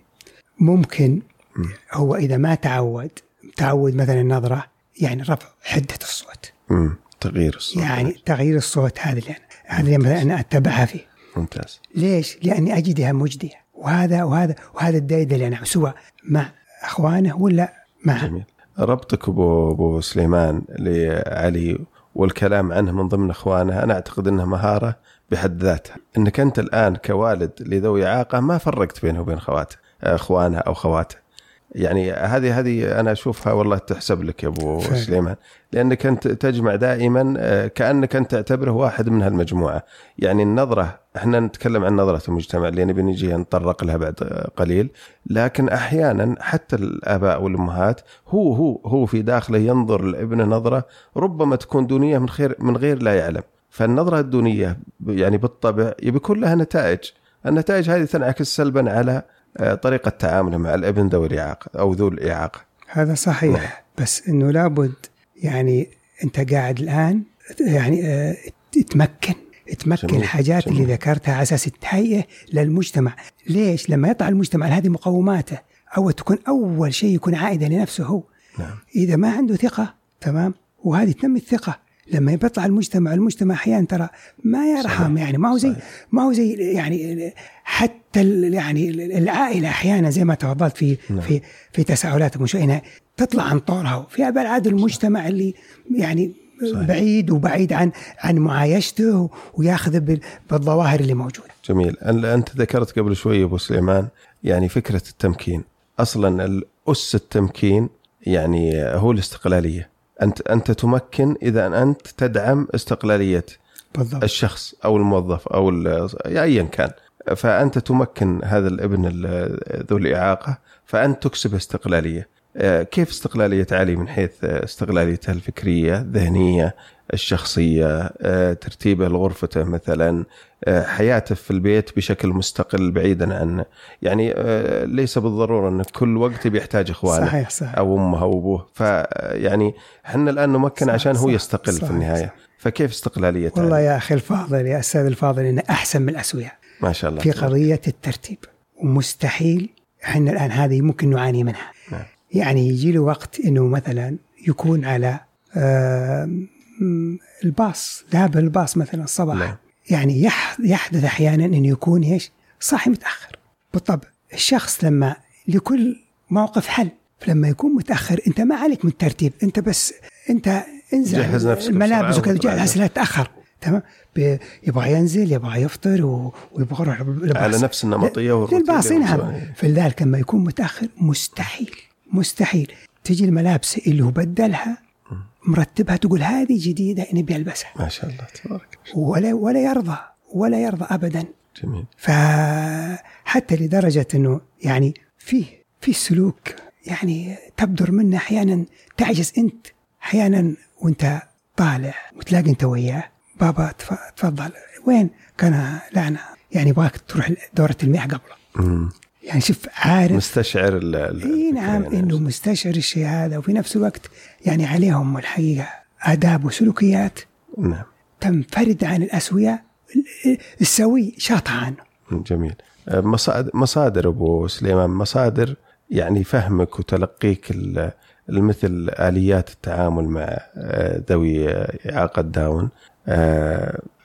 ممكن مم. هو إذا ما تعود تعود مثلا النظرة يعني رفع حدة الصوت. امم تغيير الصوت. يعني تغيير الصوت هذا اللي أنا هذا اللي مثلا أنا أتبعها فيه. ممتاز. ليش؟ لأني أجدها مجدية. وهذا وهذا وهذا الدايد اللي أنا سواء مع أخوانه ولا مع جميل. ربطك ابو أبو سليمان لعلي والكلام عنه من ضمن أخوانه أنا أعتقد انها مهارة بحد ذاتها. إنك أنت الآن كوالد لذوي إعاقة ما فرقت بينه وبين خواته أخوانه أو خواته يعني هذه هذه أنا أشوفها والله تحسب لك يا أبو فعلا. سليمان لأنك أنت تجمع دائما آه، كأنك أنت تعتبره واحد من هالمجموعة. يعني النظرة إحنا نتكلم عن نظرة المجتمع اللي نبي نجي نتطرق لها بعد قليل لكن أحيانا حتى الآباء والأمهات هو هو هو في داخله ينظر لابنه نظرة ربما تكون دونية من خير من غير لا يعلم. فالنظرة الدونية يعني بالطبع بيكون لها نتائج. النتائج هذه تنعكس سلبا على آه، طريقة تعامله مع الابن ذوي الإعاقة أو ذو الإعاقة هذا صحيح بس إنه لابد يعني أنت قاعد الآن يعني آه، تمكن تمكن جميل، الحاجات جميل. اللي ذكرتها على أساس تهيئه للمجتمع، ليش؟ لما يطلع المجتمع هذه مقوماته اول تكون أول شيء يكون عائدة لنفسه هو، نعم إذا ما عنده ثقة تمام؟ وهذه تنمي الثقة، لما بيطلع المجتمع المجتمع أحيانا ترى ما يرحم صحيح، يعني ما هو زي صحيح. ما هو زي يعني حتى يعني العائلة أحيانا زي ما تفضلت في نعم. في في تساؤلاتكم شوي إنها تطلع عن طورها في أبعاد المجتمع اللي يعني صحيح. بعيد وبعيد عن عن معايشته وياخذ بال- بالظواهر اللي موجودة. جميل أنت ذكرت قبل شوي أبو سليمان يعني فكرة التمكين أصلا الأس التمكين يعني هو الاستقلالية أنت أنت تمكن إذا أنت تدعم استقلالية بالضبط. الشخص أو الموظف أو ايا كان فأنت تمكن هذا الابن ال- ذو الإعاقة فأنت تكسب استقلالية. آه، كيف استقلالية علي من حيث استقلاليته الفكرية الذهنيه الشخصية آه، ترتيبه لغرفته مثلا آه، حياته في البيت بشكل مستقل بعيدا عن يعني ليس بالضرورة أن كل وقت بيحتاج إخوانه صحيح صحيح. أو أمه أو أبوه. فيعني إحنا الآن نمكن صح، عشان هو صح، يستقل صح، في النهاية. صح. فكيف استقلالية والله؟ يا أخي الفاضل يا أستاذ الفاضل انه أحسن من الأسوياء. ما شاء الله في قضية الترتيب ومستحيل إحنا الآن هذه ممكن نعاني منها. نعم. يعني يجي له وقت إنه مثلا يكون على م، الباص ذهب الباص مثلا الصباح نعم. يعني يح- يحدث أحيانا انه يكون إيش؟ صاحي متأخر بالطبع الشخص لما لكل موقف حل فلما يكون متأخر أنت ما عليك من الترتيب أنت بس أنت انزل جهز نفسك الملابس بسرعة وكذا وطلع جهز لا تأخر تمام؟ يبغى ينزل يبغى يفطر و- ويبغى يروح. على نفس النمطية والروتين نعم. مسويه. فلذلك لما يكون متأخر مستحيل مستحيل. تجي الملابس اللي هو بدلها مرتبها تقول هذه جديدة نبي ألبسها. ما شاء الله تبارك. ولا ولا يرضى ولا يرضى ابدا. جميل. فحتى لدرجة إنه يعني فيه في سلوك يعني تبدر منه أحيانا تعجز أنت أحيانا وأنت طالع وتلاقي أنت وياه. بابا تف- تفضل. وين كان لعنة؟ يعني يبغاك تروح دورة المياه قبله. مم. يعني شوف عارف مستشعر ال- إي نعم الفكرة إنه يعني. مستشعر الشيء هذا وفي نفس الوقت يعني عليهم الحقيقة آداب وسلوكيات نعم. تنفرد عن الاسوياء السوي شاطئ عنه جميل. مصادر, مصادر أبو سليمان مصادر يعني فهمك وتلقيك المثل آليات التعامل مع آه، ذوي إعاقة داون.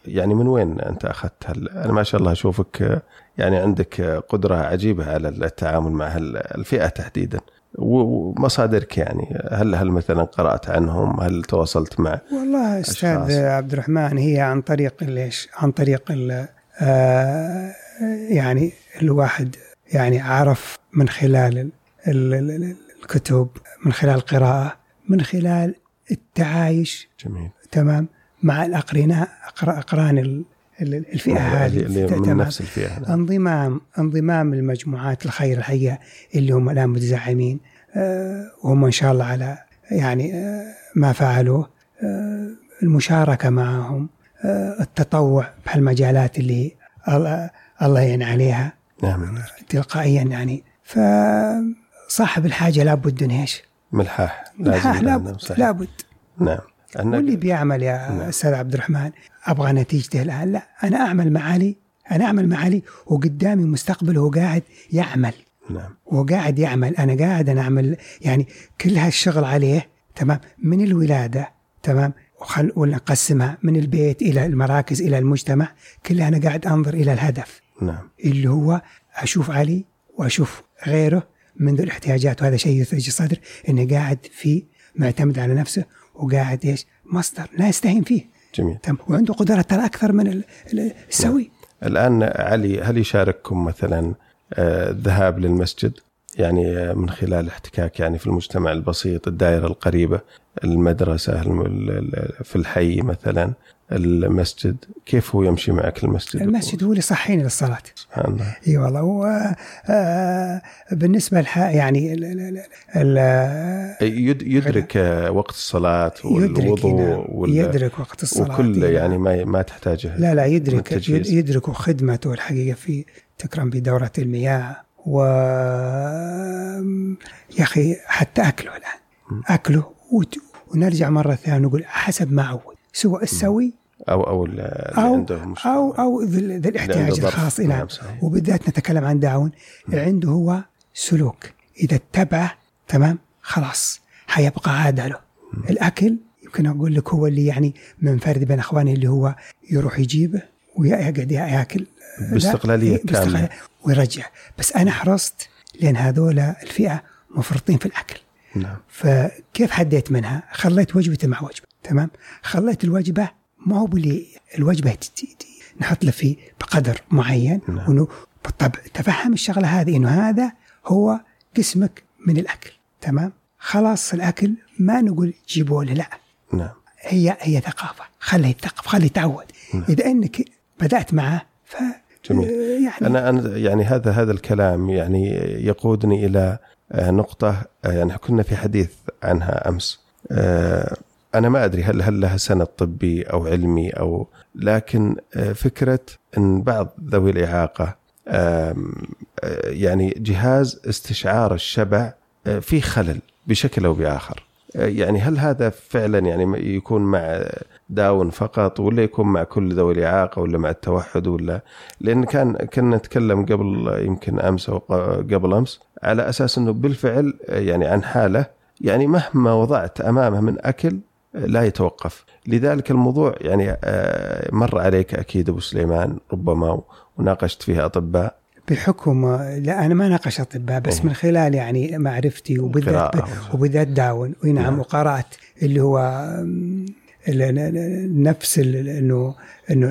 يعني من وين أنت أخذت هال أنا ما شاء الله أشوفك آه، يعني عندك آه، قدرة عجيبة على التعامل مع هال- الفئة تحديدا. ومصادرك يعني هل هل مثلا قرأت عنهم؟ هل تواصلت مع والله أستاذ أشخاص. عبد الرحمن هي عن طريق ليش؟ عن طريق ال آه يعني الواحد يعني عرف من خلال ال ال ال الكتب من خلال القراءة من خلال التعايش. جميل. تمام؟ مع الأقرناء أقر- أقران ال- ال- الفئة هذه من. نفس الفئة نعم. انضمام انضمام المجموعات الخير الحقيقة اللي هم الآن متزعمين آه، وهم إن شاء الله على يعني آه، ما فعلوه آه، المشاركة معهم التطوع بهالمجالات اللي الله يعين عليها نعم تلقائيا يعني ف صاحب الحاجة لابد إنه إيش؟ ملحاح لازم يبقى لابد. لابد نعم واللي بيعمل يا نعم. أستاذ عبد الرحمن أبغى نتيجته الآن. لا أنا أعمل معالي أنا أعمل معالي وقدامي مستقبل هو قاعد يعمل. نعم. هو قاعد يعمل. أنا قاعد أنا أعمل. يعني كل هالشغل عليه تمام من الولادة تمام وخل ولا نقسمها من البيت إلى المراكز إلى المجتمع كلها أنا قاعد أنظر إلى الهدف. نعم. اللي هو أشوف علي وأشوف غيره من ذو الاحتياجات وهذا شيء يثلج الصدر انه قاعد في معتمد على نفسه وقاعد إيش؟ مصدر لا يستهين فيه. جميل. تمام وعنده قدرة ترى أكثر من ال- ال- السوي. الآن علي هل يشارككم مثلا آه، الذهاب للمسجد؟ يعني آه، من خلال الاحتكاك يعني في المجتمع البسيط الدائرة القريبة المدرسة الم- ال- ال- في الحي مثلا المسجد. كيف هو يمشي معك المسجد؟ المسجد هو اللي صحيني للصلاة. سبحان الله. إي والله. هو آه، بالنسبة لها يعني ال- ال- ال- ال- يد- يدرك آه، وقت الصلاة يدرك والوضوء نعم، وال- يدرك وقت الصلاة. وكل يعني نعم. ما ما تحتاجه لا لا يدرك. يدرك خدمته الحقيقة في تكرم بدورة المياه. و يا أخي حتى أكله الآن. أكله وت- ونرجع مرة ثانية نقول حسب ما عود سواء السوي أو أو ال- اللي أو عنده مشكلة. أو أو ذي الاحتياج. الخاص. نعم، نعم. وبالذات نتكلم عن داون عنده هو سلوك. إذا اتبعه تمام خلاص حيبقى عادة له. الأكل يمكن أقول لك هو اللي يعني منفرد بين أخوانه اللي هو يروح يجيبه ويقعد يأكل باستقلالية لا، باستقلالية كاملة. ويرجع بس أنا حرصت لأن هذول الفئة مفرطين في الأكل نعم فكيف حديت منها؟ خليت وجبته مع وجبة تمام؟ خليت الوجبة ما هو بلي الوجبة نحط له فيه بقدر معين نعم. بالطبع تفهم الشغلة هذه إنه هذا هو قسمك من الأكل تمام؟ خلاص الأكل ما نقول جيبوا له لا نعم هي هي ثقافة خليه يثقف خليه يتعود نعم. إذا إنك بدأت معه ف جميل. يعني أنا أنا يعني هذا هذا الكلام يعني يقودني إلى آه، نقطة آه، يعني كنا في حديث عنها أمس آه، أنا ما أدري هل هل لها سند طبي أو علمي أو لكن آه، فكرة إن بعض ذوي الإعاقة آه، يعني جهاز استشعار الشبع آه، في خلل بشكل أو بآخر آه، يعني هل هذا فعلا يعني يكون مع داون فقط ولا يكون مع كل ذوي الإعاقة ولا مع التوحد ولا لأن كان كنا نتكلم قبل يمكن أمس أو قبل أمس على أساس إنه بالفعل يعني عن حالة يعني مهما وضعت أمامه من أكل لا يتوقف لذلك الموضوع يعني آه، مر عليك أكيد أبو سليمان ربما وناقشت فيها أطباء بحكم لا أنا ما ناقش أطباء بس. من خلال يعني معرفتي وبالذات. وبالذات داون أي نعم. وقرأت اللي هو نفس انه إنه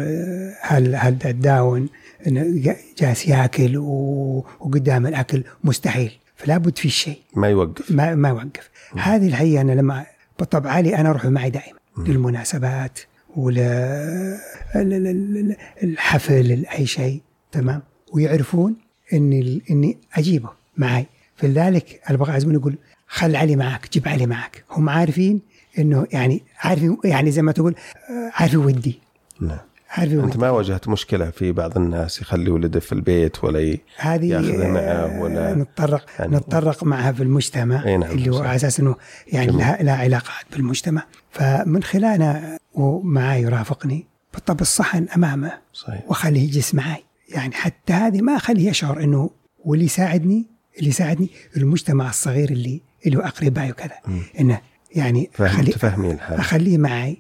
هل هل الداون جالس ياكل وقدام الأكل مستحيل فلا بد في شيء. ما يوقف. ما ما يوقف. هذه الحقيقة أنا لما بالطبع علي أنا أروح معي دائما للمناسبات وللحفل أي شيء تمام؟ ويعرفون إني إني أجيبه معي. فلذلك البغاء يعزمون يقول خل علي معك جيب علي معك. هم عارفين إنه يعني عارفين يعني زي ما تقول آه، عارفين ودي نعم أنت ودي ما واجهت مشكلة في بعض الناس يخلي ولده في البيت ولا. هذه ياخذه معه آه، ولا- نتطرق يعني- نتطرق معها في المجتمع نعم، اللي هو. على أساس إنه يعني. لها, لها علاقات بالمجتمع فمن خلالنا ومعاي يرافقني بالطب الصحن أمامه صحيح وأخليه يجلس معي يعني حتى هذه ما أخليه يشعر إنه واللي يساعدني اللي يساعدني المجتمع الصغير اللي اللي هو أقربائي وكذا. إنه يعني أخلي تفهمين الحالة. أخليه معي.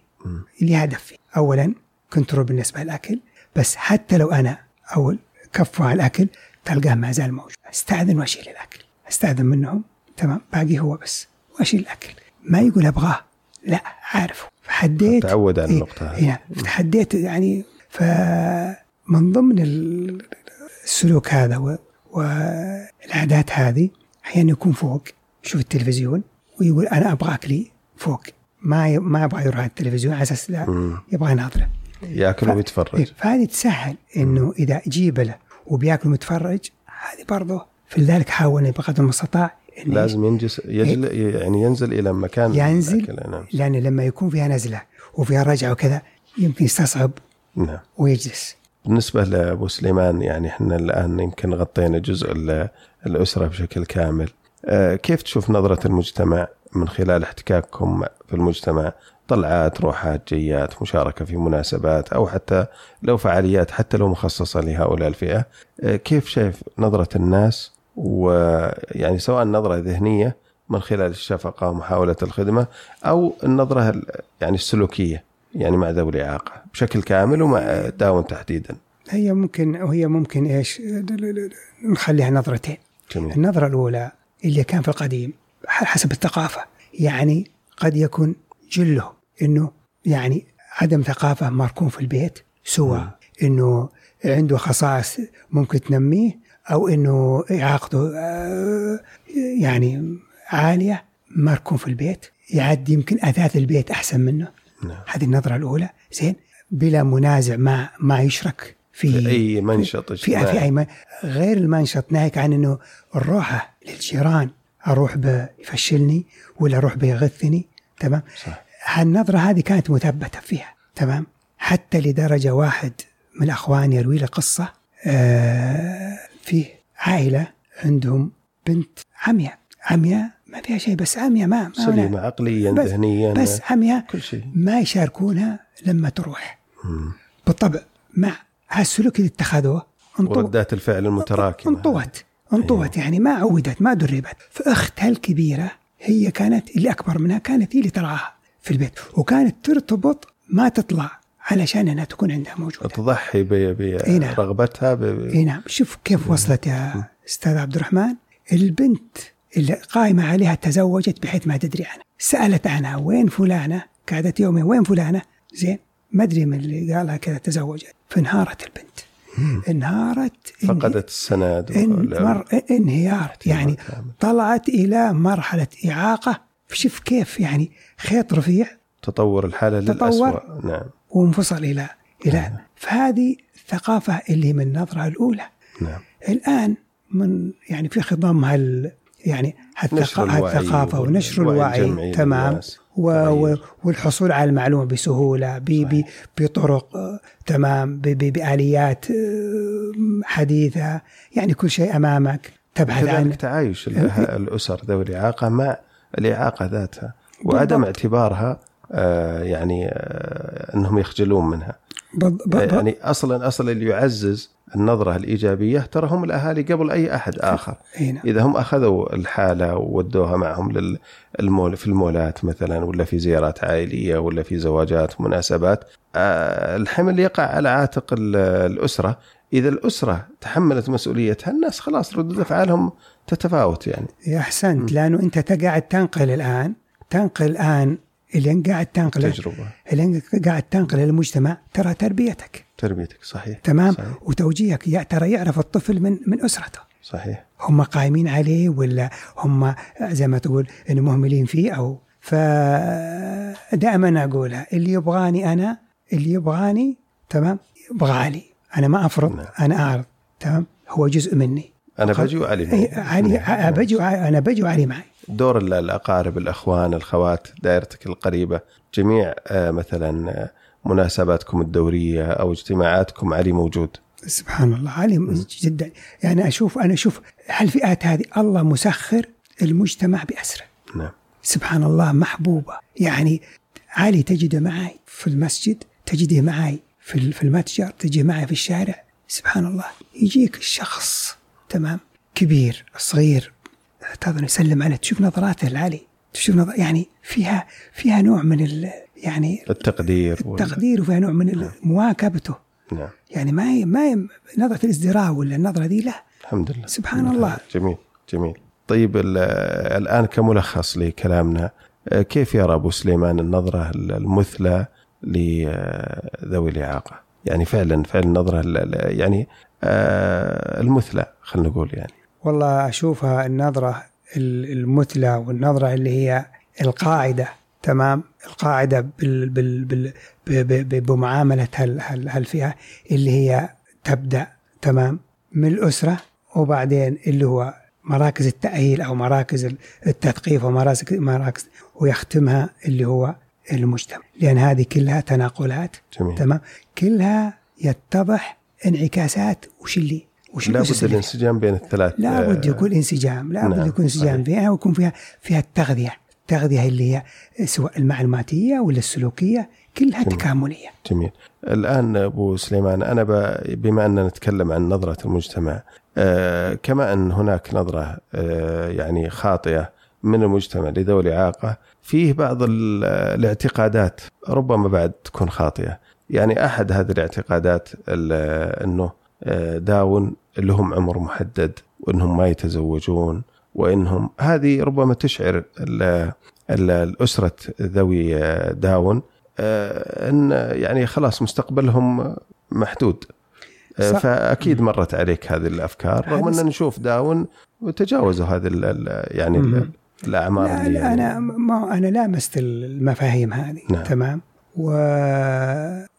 اللي هدفي اولا كنترول بالنسبة للأكل بس حتى لو أنا أول كفوا على الأكل تلقاه ما زال موجود. أستأذن وأشيل الأكل. أستأذن منهم تمام باقي هو بس وأشيل الأكل. ما يقول أبغاه لا عارفه. فحديت تعود على إيه، النقطة هذه. هنا تحديت يعني فمن ضمن ال- السلوك هذا والعادات هذه أحيانا يكون فوق. يشوف التلفزيون ويقول أنا أبغى اكلي فوق. ما ما يبغى يروح على التلفزيون على أساس لا. يبغى يناظره. ياكل إيه، ويتفرج. فهذه تسهل إنه إذا جيب له وبيأكل متفرج هذه برضه فلذلك حاول بقدر المستطاع لازم ينجس يجل يعني ينزل إلى مكان ينزل نعم. لأن لما يكون فيها نزلة وفيها رجعة وكذا يمكن يستصعب نعم. ويجلس. بالنسبة لأبو سليمان يعني إحنا الآن يمكن غطينا جزء ال- الأسرة بشكل كامل. كيف تشوف نظرة المجتمع من خلال احتكاككم في المجتمع؟ طلعات روحات جيات مشاركة في مناسبات أو حتى لو فعاليات حتى لو مخصصة لهؤلاء الفئة. آه، كيف شايف نظرة الناس؟ ويعني سواء نظرة ذهنية من خلال الشفقة ومحاولة الخدمة أو النظرة ال- يعني السلوكية يعني مع ذوي الإعاقة بشكل كامل ومع داون تحديدا. هي ممكن وهي ممكن إيش؟ نخليها نظرتين. جميل. النظرة الأولى اللي كان في القديم حسب الثقافة. يعني قد يكون جله أنه يعني عدم ثقافة مركون في البيت سوى أنه عنده خصائص ممكن تنميه أو أنه إعاقته آه، يعني عالية مركون في البيت. يعد يمكن أثاث البيت أحسن منه. نعم. هذه النظرة الأولى. زين. بلا منازع ما ما يشرك في, في أي منشط في في أي م- غير المنشط. ناهيك عن إنه الروحة للجيران أروح بيفشلني ولا أروح بيغثني تمام؟ صح. هالنظرة هذه كانت مثبتة فيها تمام؟ حتى لدرجة واحد من الاخوان يروي لي قصة آه فيه عائلة عندهم بنت عمياء. عمياء ما فيها شيء بس عمياء ما, ما سليمة عقليا بس- ذهنيا بس عمياء كل شيء. ما يشاركونها لما تروح. مم. بالطبع مع هالسلوك اللي اتخذوه انطوا وردات الفعل المتراكمة. انطوت. انطوت يعني ما عودت ما دربت. فأختها الكبيرة هي كانت اللي أكبر منها كانت هي اللي ترعاها في البيت. وكانت ترتبط ما تطلع علشان أنها تكون عندها موجودة. تضحي نعم. برغبتها ب... إي نعم. شوف كيف وصلت يا أستاذ عبد الرحمن. البنت اللي قائمة عليها تزوجت بحيث ما تدري عنها. سألت عنها وين فلانة؟ قعدت يومين وين فلانة؟ زين ما أدري من اللي قالها كذا تزوجت. فانهارت البنت. انهارت فقدت السند إن مر إنهيار. يعني. طلعت إلى مرحلة إعاقة. شوف كيف يعني خيط رفيع. تطور الحالة تطور. للأسوأ نعم. وانفصل إلى إلى فهذه الثقافة اللي من النظرة الأولى. نعم. الآن من يعني في خضم هال يعني وال- ونشر الوعي تمام. تغيير. والحصول على المعلومة بسهولة ب ب بطرق آه، تمام. ب ب بآليات آه، حديثة. يعني كل شيء أمامك. تبحث كذلك تعايش ال- الأسر ذوي الإعاقة مع الإعاقة ذاتها وعدم بالضبط. اعتبارها آه، يعني آه، أنهم يخجلون منها. بض- ب- ب- يعني أصلا أصلا اللي يعزز النظرة الإيجابية ترى هم الأهالي قبل أي أحد آخر. نعم. إذا هم أخذوا الحالة وودوها معهم للمول في المولات مثلا ولا في زيارات عائلية ولا في زواجات مناسبات آه، الحمل يقع على عاتق ال- الأسرة. إذا الأسرة تحملت مسؤوليتها الناس خلاص ردود أفعالهم تتفاوت يعني. يا أحسنت لأنه أنت قاعد تنقل الآن تنقل الآن اللي قاعد تنقله تجربة. اللي قاعد تنقله للمجتمع ترى تربيتك. تربيتك صحيح. تمام؟ صحيح, وتوجيهك يا ترى يعرف الطفل من من أسرته؟ صحيح. هم قايمين عليه ولا هم زي ما تقول إنه مهملين فيه؟ أو فدائما أقولها اللي يبغاني أنا اللي يبغاني تمام؟ يبغى علي. أنا ما أفرض نعم. أنا أعرض تمام؟ هو جزء مني. أنا بجي وعلي إيه، علي نعم. بجي أنا بجي وعلي معي. دور ال- الأقارب الأخوان الخوات دائرتك القريبة جميع آه، مثلا آه، مناسباتكم الدورية أو اجتماعاتكم علي موجود؟ سبحان الله علي جدا. يعني أشوف أنا أشوف هالفئات هذه الله مسخر المجتمع بأسره. نعم. سبحان الله محبوبة. يعني علي تجده معي في المسجد تجده معي في ال- في المتجر تجي معي في الشارع. سبحان الله. يجيك الشخص تمام كبير صغير تظن يسلم عليه. تشوف نظراته العلي تشوف نظر يعني فيها فيها نوع من يعني التقدير التقدير وفيها نوع من ال- مواكبته. نعم. يعني ما هي ما هي نظرة الازدراء ولا النظرة دي لا. الحمد لله. سبحان الله. جميل جميل. طيب ال- الآن كملخص لكلامنا آه، كيف يرى أبو سليمان النظرة المثلى لذوي الإعاقة؟ يعني فعلا فعلا النظرة ال- ال- يعني آه، المثلى خلينا نقول يعني. والله أشوفها النظرة ال- المثلى والنظرة اللي هي القاعدة. تمام؟ القاعدة بال بال بال بمعاملة هال هال هالفئة اللي هي تبدأ تمام؟ من الأسرة وبعدين اللي هو مراكز التأهيل أو مراكز التثقيف ومراكز مراكز ويختمها اللي هو المجتمع. لأن هذه كلها تناقلات جميل. تمام؟ كلها يتضح انعكاسات وش اللي وش اللي فيها؟ الانسجام بين الثلاث لابد آه، يكون انسجام لابد نعم، يكون انسجام. فيها ويكون فيها فيها التغذية. التغذيه اللي هي سواء المعلوماتية ولا السلوكية كلها جميل. تكاملية. جميل. الآن أبو سليمان أنا ب- بما أننا نتكلم عن نظرة المجتمع آه، كما أن هناك نظرة آه، يعني خاطئة من المجتمع لذوي الإعاقة فيه بعض ال- الاعتقادات ربما بعد تكون خاطئة. يعني أحد هذه الاعتقادات ال- أنه آه، داون لهم عمر محدد وأنهم ما يتزوجون وأنهم هذه ربما تشعر ال- ال- الأسرة ذوي داون آه، إن يعني خلاص مستقبلهم محدود آه، صح. فأكيد مرت عليك هذه الأفكار رغم أن نشوف داون وتجاوزوا هذه يعني ال- مهم. الأعمار لا اللي لا يعني أنا ما أنا لامست المفاهيم هذه نعم. تمام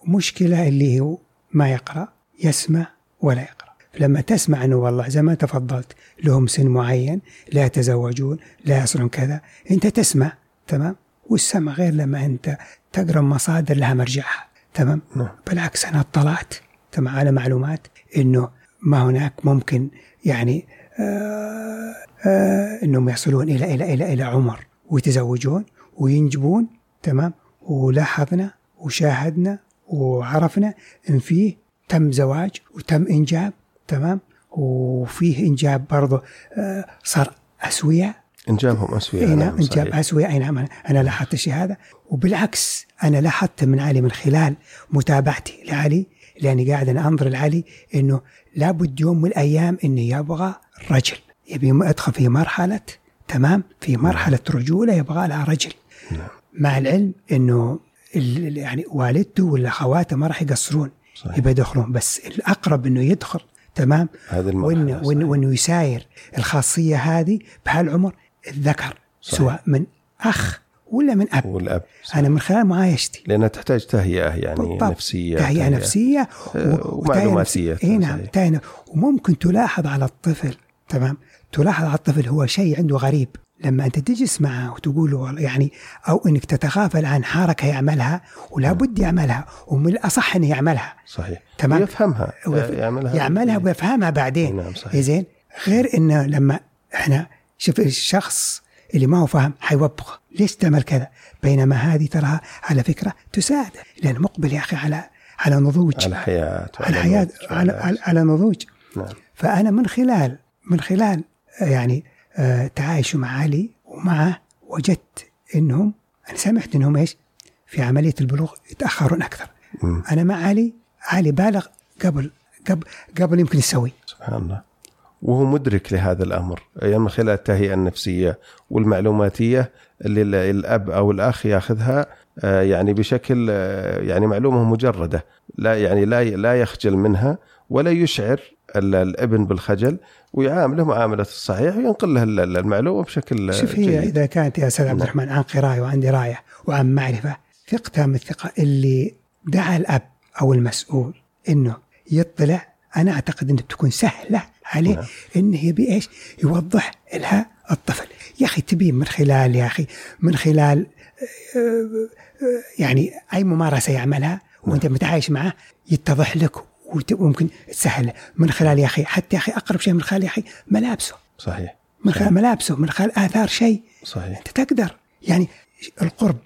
ومشكلة اللي هو ما يقرأ يسمع ولا يقرأ لما تسمع أنه والله زي ما تفضلت لهم سن معين لا يتزوجون لا يصلون كذا أنت تسمع تمام؟ والسمع غير لما أنت تقرأ مصادر لها مرجعها تمام؟ نعم. بالعكس أنا اطلعت تمام؟ على معلومات إنه ما هناك ممكن يعني آه آه إنهم يصلون إلى إلى إلى إلى عمر ويتزوجون وينجبون تمام؟ ولاحظنا وشاهدنا وعرفنا إن فيه تم زواج وتم إنجاب تمام؟ وفيه إنجاب برضه آه صار أسوية. إنجابهم أسوية اي نعم إنجاب. أسوية. أي نعم أنا لاحظت الشيء هذا. وبالعكس أنا لاحظت من علي من خلال متابعتي لعلي لأني قاعد أنا أنظر لعلي إنه لابد يوم من الأيام انه يبغى رجل. يبي يدخل في مرحلة تمام؟ في مرحلة رجوله يبغى لها رجل. نعم. مع العلم إنه يعني والدته ولا أخواته ما راح يقصرون. يبي يدخلون. بس الأقرب إنه يدخل تمام المرحلة وانه وإنه. وإنه يساير الخاصية هذه بهالعمر الذكر صحيح. سواء من أخ ولا من أب والأب صحيح. أنا من خلال معايشتي لأنها تحتاج تهيئة يعني بالضبط. نفسية تهيئة نفسية آه، و- ومعلوماتية. وتهيئة نفسية. إي نعم وممكن تلاحظ على الطفل تمام؟ تلاحظ على الطفل هو شيء عنده غريب. لما أنت تجلس معه وتقول له يعني أو إنك تتغافل عن حركة يعملها ولا بد يعملها ومن الأصح إنه يعملها. صحيح. تمام. ويفهمها. ويف- يعملها. يعملها ويفهمها بعدين. نعم صحيح. زين؟ غير إنه لما إحنا شوف الشخص اللي ما هو فاهم حيوبخ. ليش تعمل كذا؟ بينما هذه تراها على فكرة تساعد لأن مقبل يا أخي على على نضوج. على حياه على حياه على, على, على نضوج. نعم. فأنا من خلال من خلال آه، يعني آه، تعايشي مع علي ومعه وجدت إنهم أنا سمعت إنهم إيش؟ في عملية البلوغ يتأخرون أكثر. مم. أنا مع علي علي بالغ قبل قبل قبل يمكن يسوي سبحان الله وهو مدرك لهذا الأمر يعني من خلال التهيئة النفسية والمعلوماتية اللي ال- الأب أو الأخ ياخذها آه، يعني بشكل يعني معلومة مجردة لا يعني لا لا يخجل منها ولا يشعر الابن بالخجل ويعامله معاملة الصحيح وينقل له ال- ال- المعلومة بشكل شوف هي جيد. إذا كانت يا أستاذ عبد نعم. الرحمن عن قراية وعن درايه وعن معرفة ثق تام الثقة اللي دعا الأب أو المسؤول إنه يطلع أنا أعتقد إنه تكون سهلة عليه نعم. انه يبي إيش؟ يوضح لها الطفل يا أخي تبي من خلال يا أخي من خلال آه، آه، يعني أي ممارسة يعملها وأنت متعايش معه يتضح لك وممكن تسهل من خلال يا أخي حتى يا أخي أقرب شيء من خلال يا أخي ملابسه. صحيح. من خلال ملابسه من خلال آثار شيء. صحيح. أنت تقدر. يعني القرب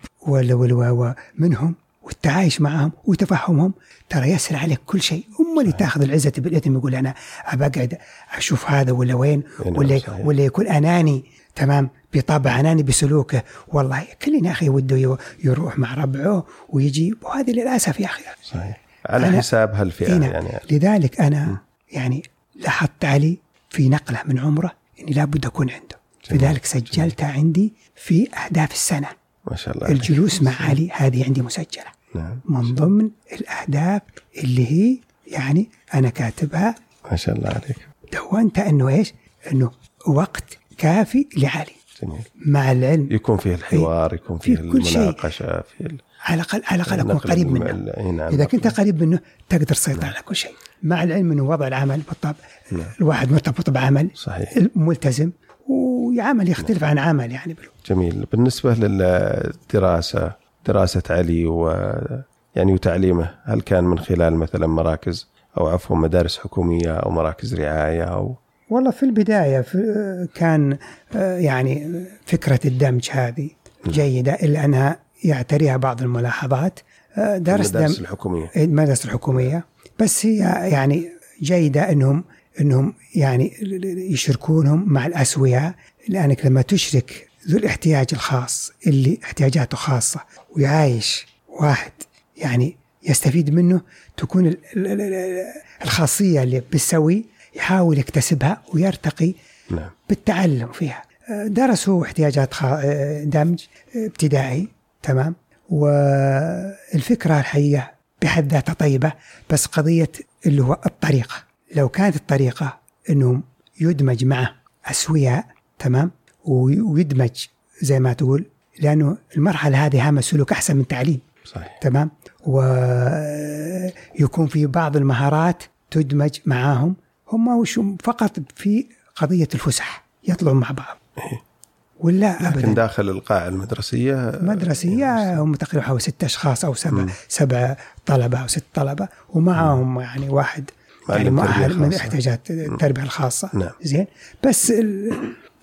منهم والتعايش معهم وتفهمهم ترى يسهل عليك كل شيء. هم اللي تاخذ العزة بالإثم يقول أنا ابى اقعد أشوف هذا ولا وين ولا صحيح. ولا يكون أناني. تمام؟ بطبع أناني بسلوكه. والله كلنا يا أخي وده يروح مع ربعه ويجي. وهذه للأسف يا أخي. صحيح. على حساب هالفئة هنا يعني. لذلك أنا يعني لاحظت علي في نقلة من عمره إني لابد أكون عنده. جميل. لذلك سجلتها عندي في أهداف السنة. ما شاء الله عليك. الجلوس مع علي هذه عندي مسجلة. نعم. من ضمن الأهداف اللي هي يعني أنا كاتبها ما شاء الله عليك. دونت إنه إيش؟ إنه وقت كافي لعلي. جميل. مع العلم يكون فيه الحوار يكون فيه في كل شيء. المناقشة في ال- على الاقل على الأقل أكون قريب منه. نعم إذا كنت قريب منه تقدر تسيطر على كل شيء. مع العلم إنه وضع العمل بالطبع نعم. الواحد مرتبط بعمل صحيح. ملتزم وعمل يختلف عن عمل يعني جميل. بالنسبة للدراسة دراسة علي و يعني وتعليمه هل كان من خلال مثلا مراكز أو عفوا مدارس حكومية أو مراكز رعاية أو والله في البداية في كان آه، يعني فكرة الدمج هذه جيدة إلا أنها يعتريها بعض الملاحظات. آه، درس المدارس الحكومية. المدارس الحكومية. بس هي يعني جيدة انهم إنهم يعني يشركونهم مع الاسوياء لأنك لما تشرك ذو الاحتياج الخاص اللي احتياجاته خاصة ويعايش واحد يعني يستفيد منه تكون ال- ال- ال- الخاصية اللي بالسوي يحاول يكتسبها ويرتقي نعم. بالتعلم فيها. آه، درسوا احتياجات آه، دمج ابتدائي. تمام؟ والفكرة الحقيقة بحد ذاتها طيبة بس قضية اللي هو الطريقة. لو كانت الطريقة إنهم يدمج معه أسوياء تمام؟ وي- ويدمج زي ما تقول لأنه المرحلة هذه هامة سلوك أحسن من تعليم صحيح. تمام؟ ويكون في بعض المهارات تدمج معاهم. هم وش فقط في قضية الفسح يطلعوا مع بعض. إيه. ولا لكن ابدا. داخل القاعه المدرسية مدرسية هم تقريبا حوالي ست أشخاص أو سبع مم. سبع طلبة أو ست طلبة ومعهم يعني واحد يعني مؤهل من. احتياجات التربية الخاصة. نعم. زين. بس ال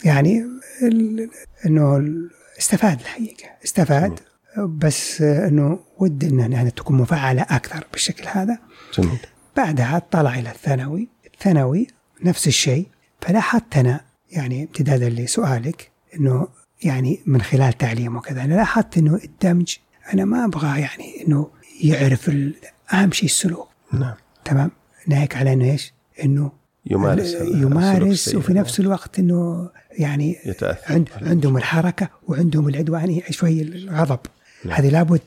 يعني ال إنه ال- استفاد الحقيقة استفاد. بس إنه ود إن يعني تكون مفعلة أكثر بالشكل هذا. جميل. بعدها طلع إلى الثانوي. الثانوي نفس الشيء. فلاحظت أنا يعني امتدادا لسؤالك إنه يعني من خلال تعليم وكذا. أنا لاحظت إنه الدمج أنا ما أبغى يعني إنه يعرف أهم شيء السلوك. نعم. تمام؟ ناهيك على إنه إيش؟ إنه يمارس يمارس. وفي نفس الوقت إنه يعني عند عندهم الحركة وعندهم العدوانيه شوي الغضب. نعم. هذه لابد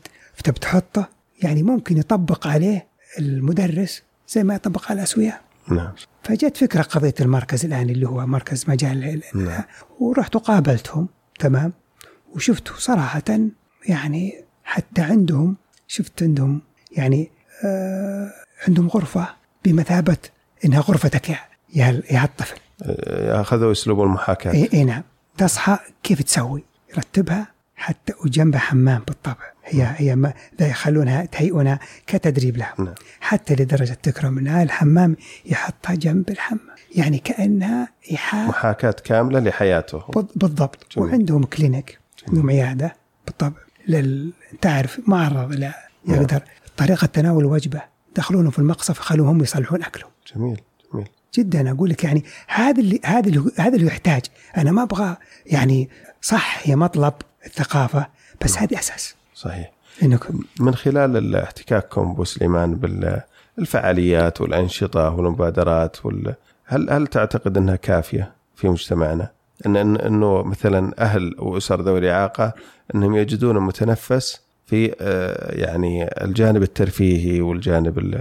تبي تحطه يعني ممكن يطبق عليه المدرس زي ما يطبق على الاسوياء نعم. فجت فكرة قضية المركز الآن اللي هو مركز مجال ال- نعم. ورحت وقابلتهم تمام؟ وشفت صراحة يعني حتى عندهم شفت عندهم يعني آه عندهم غرفة بمثابة إنها غرفتك يا يا يا الطفل. آه، أخذوا أسلوب المحاكاة. اي إيه نعم. تصحى كيف تسوي؟ يرتبها حتى وجنبها حمام بالطبع. هي هي ما لا يخلونها تهيئونها كتدريب لهم نعم. حتى لدرجة تكرم انها الحمام يحطها جنب الحمام. يعني كأنها إيحاء. محاكاة كاملة لحياته. بال- بالضبط. جميل. وعندهم كلينيك عندهم عيادة بالطبع. لل... تعرف معرض لا نعم. يقدر. طريقة تناول الوجبة. دخلونه في المقصف يخلوهم هم يصلحون أكلهم. جميل جميل. جدا أقول لك يعني هذا اللي هذا اللي هذا اللي يحتاج. أنا ما أبغى يعني صح هي مطلب. الثقافة بس هذه أساس صحيح انك من خلال احتكاككم ابو سليمان بالفعاليات والأنشطة والمبادرات وال... هل هل تعتقد أنها كافية في مجتمعنا؟ ان إنه مثلا أهل وأسر ذوي الإعاقة إنهم يجدون متنفس في آه، يعني الجانب الترفيهي والجانب ال...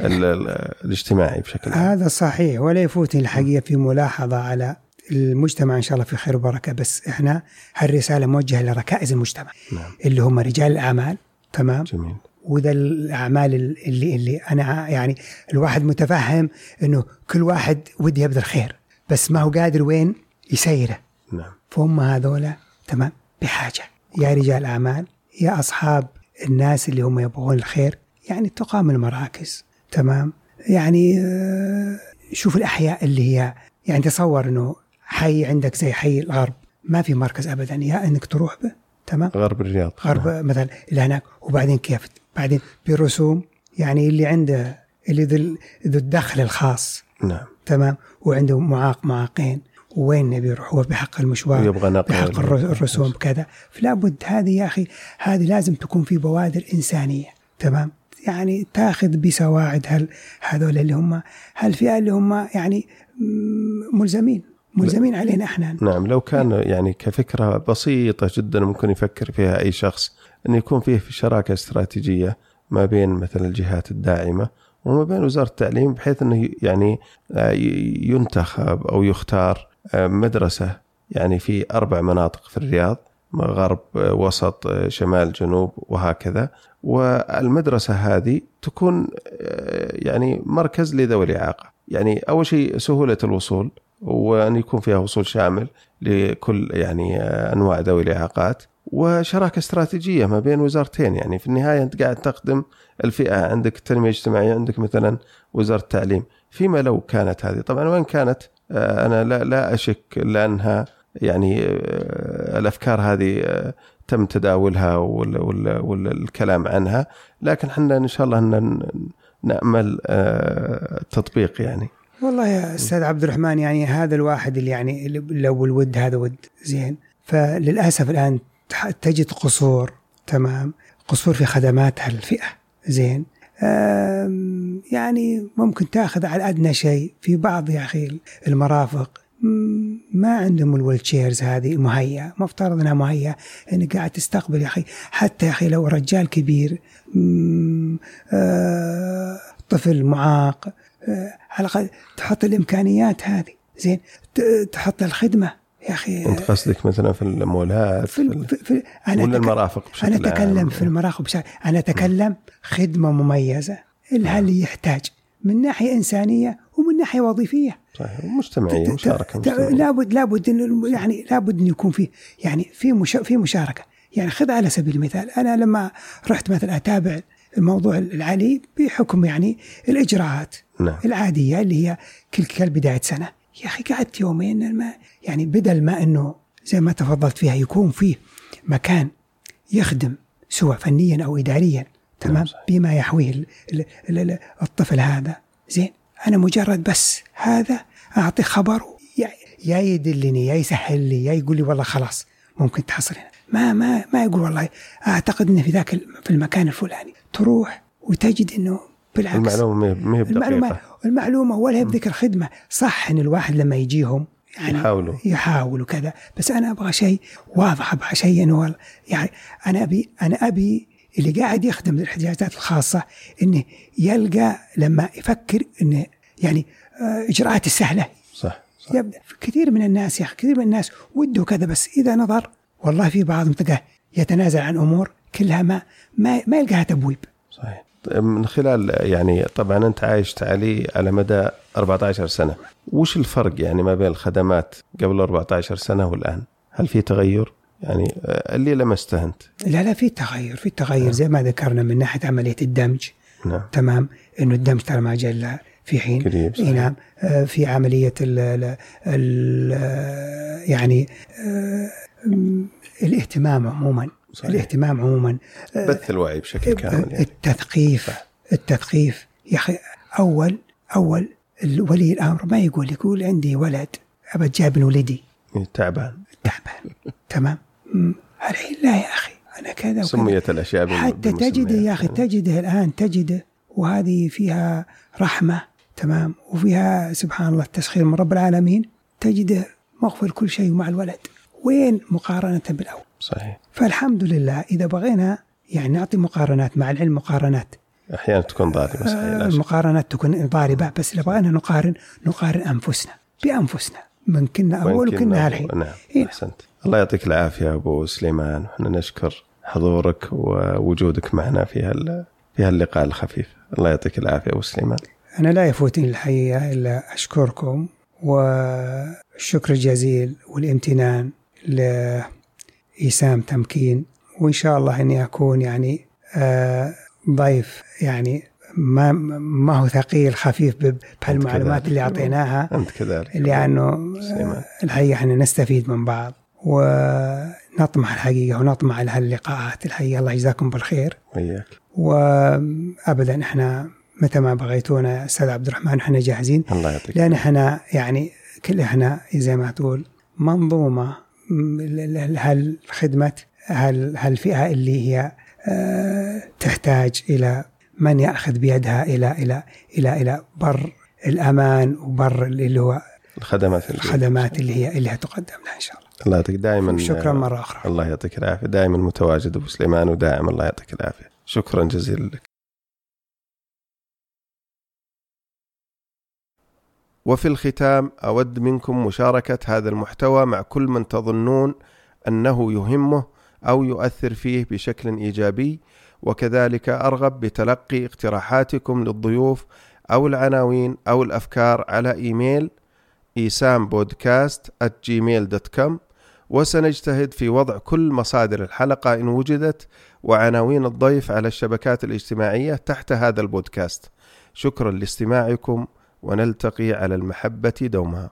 ال... ال... الاجتماعي بشكل عام. هذا صحيح ولا يفوتني الحقيقة في ملاحظة على المجتمع إن شاء الله في خير وبركة. بس إحنا هالرسالة موجهة لركائز المجتمع نعم. اللي هم رجال الأعمال تمام؟ جميل. وذا الأعمال اللي اللي أنا يعني الواحد متفهم إنه كل واحد ودي يبذل خير بس ما هو قادر وين؟ يسيره. نعم. فهم هذولا تمام؟ بحاجة. يا رجال أعمال يا أصحاب الناس اللي هم يبغون الخير يعني تقام المراكز تمام؟ يعني آه، شوف الأحياء اللي هي يعني تصور أنه حي عندك زي حي الغرب. ما في مركز أبدا. يا أنك تروح به تمام؟ غرب الرياض. غرب مثلا إلى هناك. وبعدين كيف؟ بعدين بالرسوم يعني اللي عنده اللي ذو ال- ذو الدخل الخاص. نعم. تمام؟ وعنده معاق معاقين. وين نبي يروح؟ هو بحق المشوار ويبغى نقل بحق الر- الرسوم كذا. فلا بد هذه يا أخي هذه لازم تكون في بوادر إنسانية. تمام؟ يعني تاخذ بسواعد هل هذول اللي هم هالفئة اللي هم يعني ملزمين؟ ملزمين علينا إحنا. نعم لو كان يعني كفكرة بسيطة جدا ممكن يفكر فيها أي شخص انه يكون فيه في شراكة استراتيجية ما بين مثلا الجهات الداعمة وما بين وزارة التعليم بحيث إنه يعني آه، ينتخب أو يختار آه، مدرسة يعني في أربع مناطق في الرياض غرب آه، وسط شمال جنوب وهكذا. والمدرسة هذه تكون يعني مركز لذوي الإعاقة. يعني أول شيء سهولة الوصول وأن يكون فيها وصول شامل لكل يعني آه، أنواع ذوي الإعاقات. وشراكة استراتيجية ما بين وزارتين. يعني في النهاية أنت قاعد تخدم الفئة. عندك التنميه الاجتماعيه عندك مثلا وزارة التعليم. فيما لو كانت هذه. طبعا وين كانت آه، أنا لا لا أشك الا انها يعني آه، الأفكار هذه تم تداولها والكلام عنها. لكن إحنا إن شاء الله ان نأمل التطبيق يعني. والله يا أستاذ عبد الرحمن يعني هذا الواحد اللي يعني لو الود هذا ود زين. فللأسف الآن تجد قصور تمام؟ قصور في خدمات هالفئة زين. يعني ممكن تأخذ على أدنى شيء في بعض يا أخي المرافق. ما عندهم الويلتشيرز هذه مهيئة مفترض إنها مهيئة إنك قاعد تستقبل يا أخي. حتى يا أخي لو رجال كبير آه، طفل معاق على الاقل تحط الإمكانيات هذه. زين تحط الخدمة يا أخي. انت قصدك مثلا في المولات في, في, في أنا ولا المرافق بشكل أنا أتكلم عام. في المرافق بشكل أنا أتكلم خدمة مميزة اللي يحتاج من ناحية إنسانية ومن ناحية وظيفية. صحيح مجتمعيه مشاركة مجتمعية. لابد لابد يعني لابد إن يكون في يعني في مش في مشاركة. يعني خذ على سبيل المثال أنا لما رحت مثلا أتابع الموضوع العالي بحكم يعني الإجراءات. نعم. العادية اللي هي كل كل بدايه سنة. يا أخي قعدت يومين ما يعني بدل ما إنه زي ما تفضلت فيها يكون فيه مكان يخدم سواء فنيا أو اداريا تمام؟ نعم، بما يحويه الطفل هذا. زين أنا مجرد بس هذا أعطي خبر يا يدلني يا يسهل لي يا يقول لي والله خلاص ممكن تحصل هنا. ما ما ما يقول والله أعتقد إنه في ذاك في المكان الفلاني. تروح وتجد إنه بالعكس. المعلومة ما هي المعلومه المعلومة ولا هي بذيك الخدمه صح إن الواحد لما يجيهم يعني يحاولوا. يحاولوا كذا. بس أنا أبغى شيء واضح أبغى شيء إنه يعني أنا ابي أنا أبي اللي قاعد يخدم الاحتياجات الخاصة إنه يلقى لما يفكر إنه يعني آه، اجراءات السهله صح, صح. يبدأ. كثير من الناس يا أخي كثير من الناس وده كذا بس إذا نظر والله في بعضهم تلقاه يتنازل عن أمور كلها ما ما, ما يلقاها تبويب. صحيح. من خلال يعني طبعا أنت عايشت علي على مدى 14 سنة. وش الفرق يعني ما بين الخدمات قبل 14 سنة والآن؟ هل في تغير؟ يعني آه، اللي لمسته انت لا لا في تغير في تغير. نعم. زي ما ذكرنا من ناحية عملية الدمج. نعم. تمام؟ إنه الدمج ترى ما جاء في حين. قريب صحيح. نعم. آه، في عملية ال ال يعني آه، الاهتمام عموما. صحيح. الاهتمام عموما بث الوعي بشكل كامل يعني. التثقيف صح. التثقيف. يا أخي أول أول ولي الأمر ما يقول يقول عندي ولد ابى جايب ولدي إيه، تعبان. تعبان. تمام؟ الحين لا يا أخي أنا كذا سميت الأشياء حتى تجده يا أخي تجده الآن تجده وهذه فيها رحمة تمام؟ وفيها سبحان الله التسخير من رب العالمين. تجده مغفر كل شيء مع الولد. وين؟ مقارنة بالأول. صحيح. فالحمد لله. إذا بغينا يعني نعطي مقارنات مع العلم مقارنات. أحيانا تكون ضاربة صحيح المقارنات تكون ضاربة بس إذا بغينا نقارن نقارن أنفسنا بأنفسنا. من كنا أول وكنا الحين نعم إيه؟ أحسنت. الله يعطيك العافية أبو سليمان. إحنا نشكر حضورك ووجودك معنا في هال في هاللقاء الخفيف. الله يعطيك العافية أبو سليمان. أنا لا يفوتني الحقيقة إلا أشكركم والشكر الجزيل والامتنان لإيسام تمكين وإن شاء الله إني أكون يعني آه ضيف يعني ما ما هو ثقيل خفيف بهالمعلومات اللي أعطيناها. أنت كذلك. لأنه الحقيقة إحنا نستفيد من بعض ونطمح الحقيقة ونطمح على هاللقاءات الحقيقة. الله يجزاكم بالخير. وياك وابدا إحنا متى ما بغيتونا أستاذ عبد الرحمن إحنا جاهزين. الله يعطيك لأن إحنا يعني كل إحنا زي ما تقول منظومة هالخدمه هالفئه اللي هي آه، تحتاج إلى من يأخذ بيدها إلى إلى إلى إلى بر الأمان وبر اللي هو الخدمات اللي الخدمات اللي هي اللي تقدم لها إن شاء الله. الله يعطيك دائما شكرا مرة أخرى. الله يعطيك العافية دائما متواجد أبو سليمان ودائما الله يعطيك العافية. شكرا جزيلا لك. وفي الختام أود منكم مشاركة هذا المحتوى مع كل من تظنون أنه يهمه أو يؤثر فيه بشكل إيجابي وكذلك أرغب بتلقي اقتراحاتكم للضيوف أو العناوين أو الأفكار على دوت كوم وسنجتهد في وضع كل مصادر الحلقة إن وجدت وعناوين الضيف على الشبكات الاجتماعية تحت هذا البودكاست. شكرا لاستماعكم ونلتقي على المحبة دوما.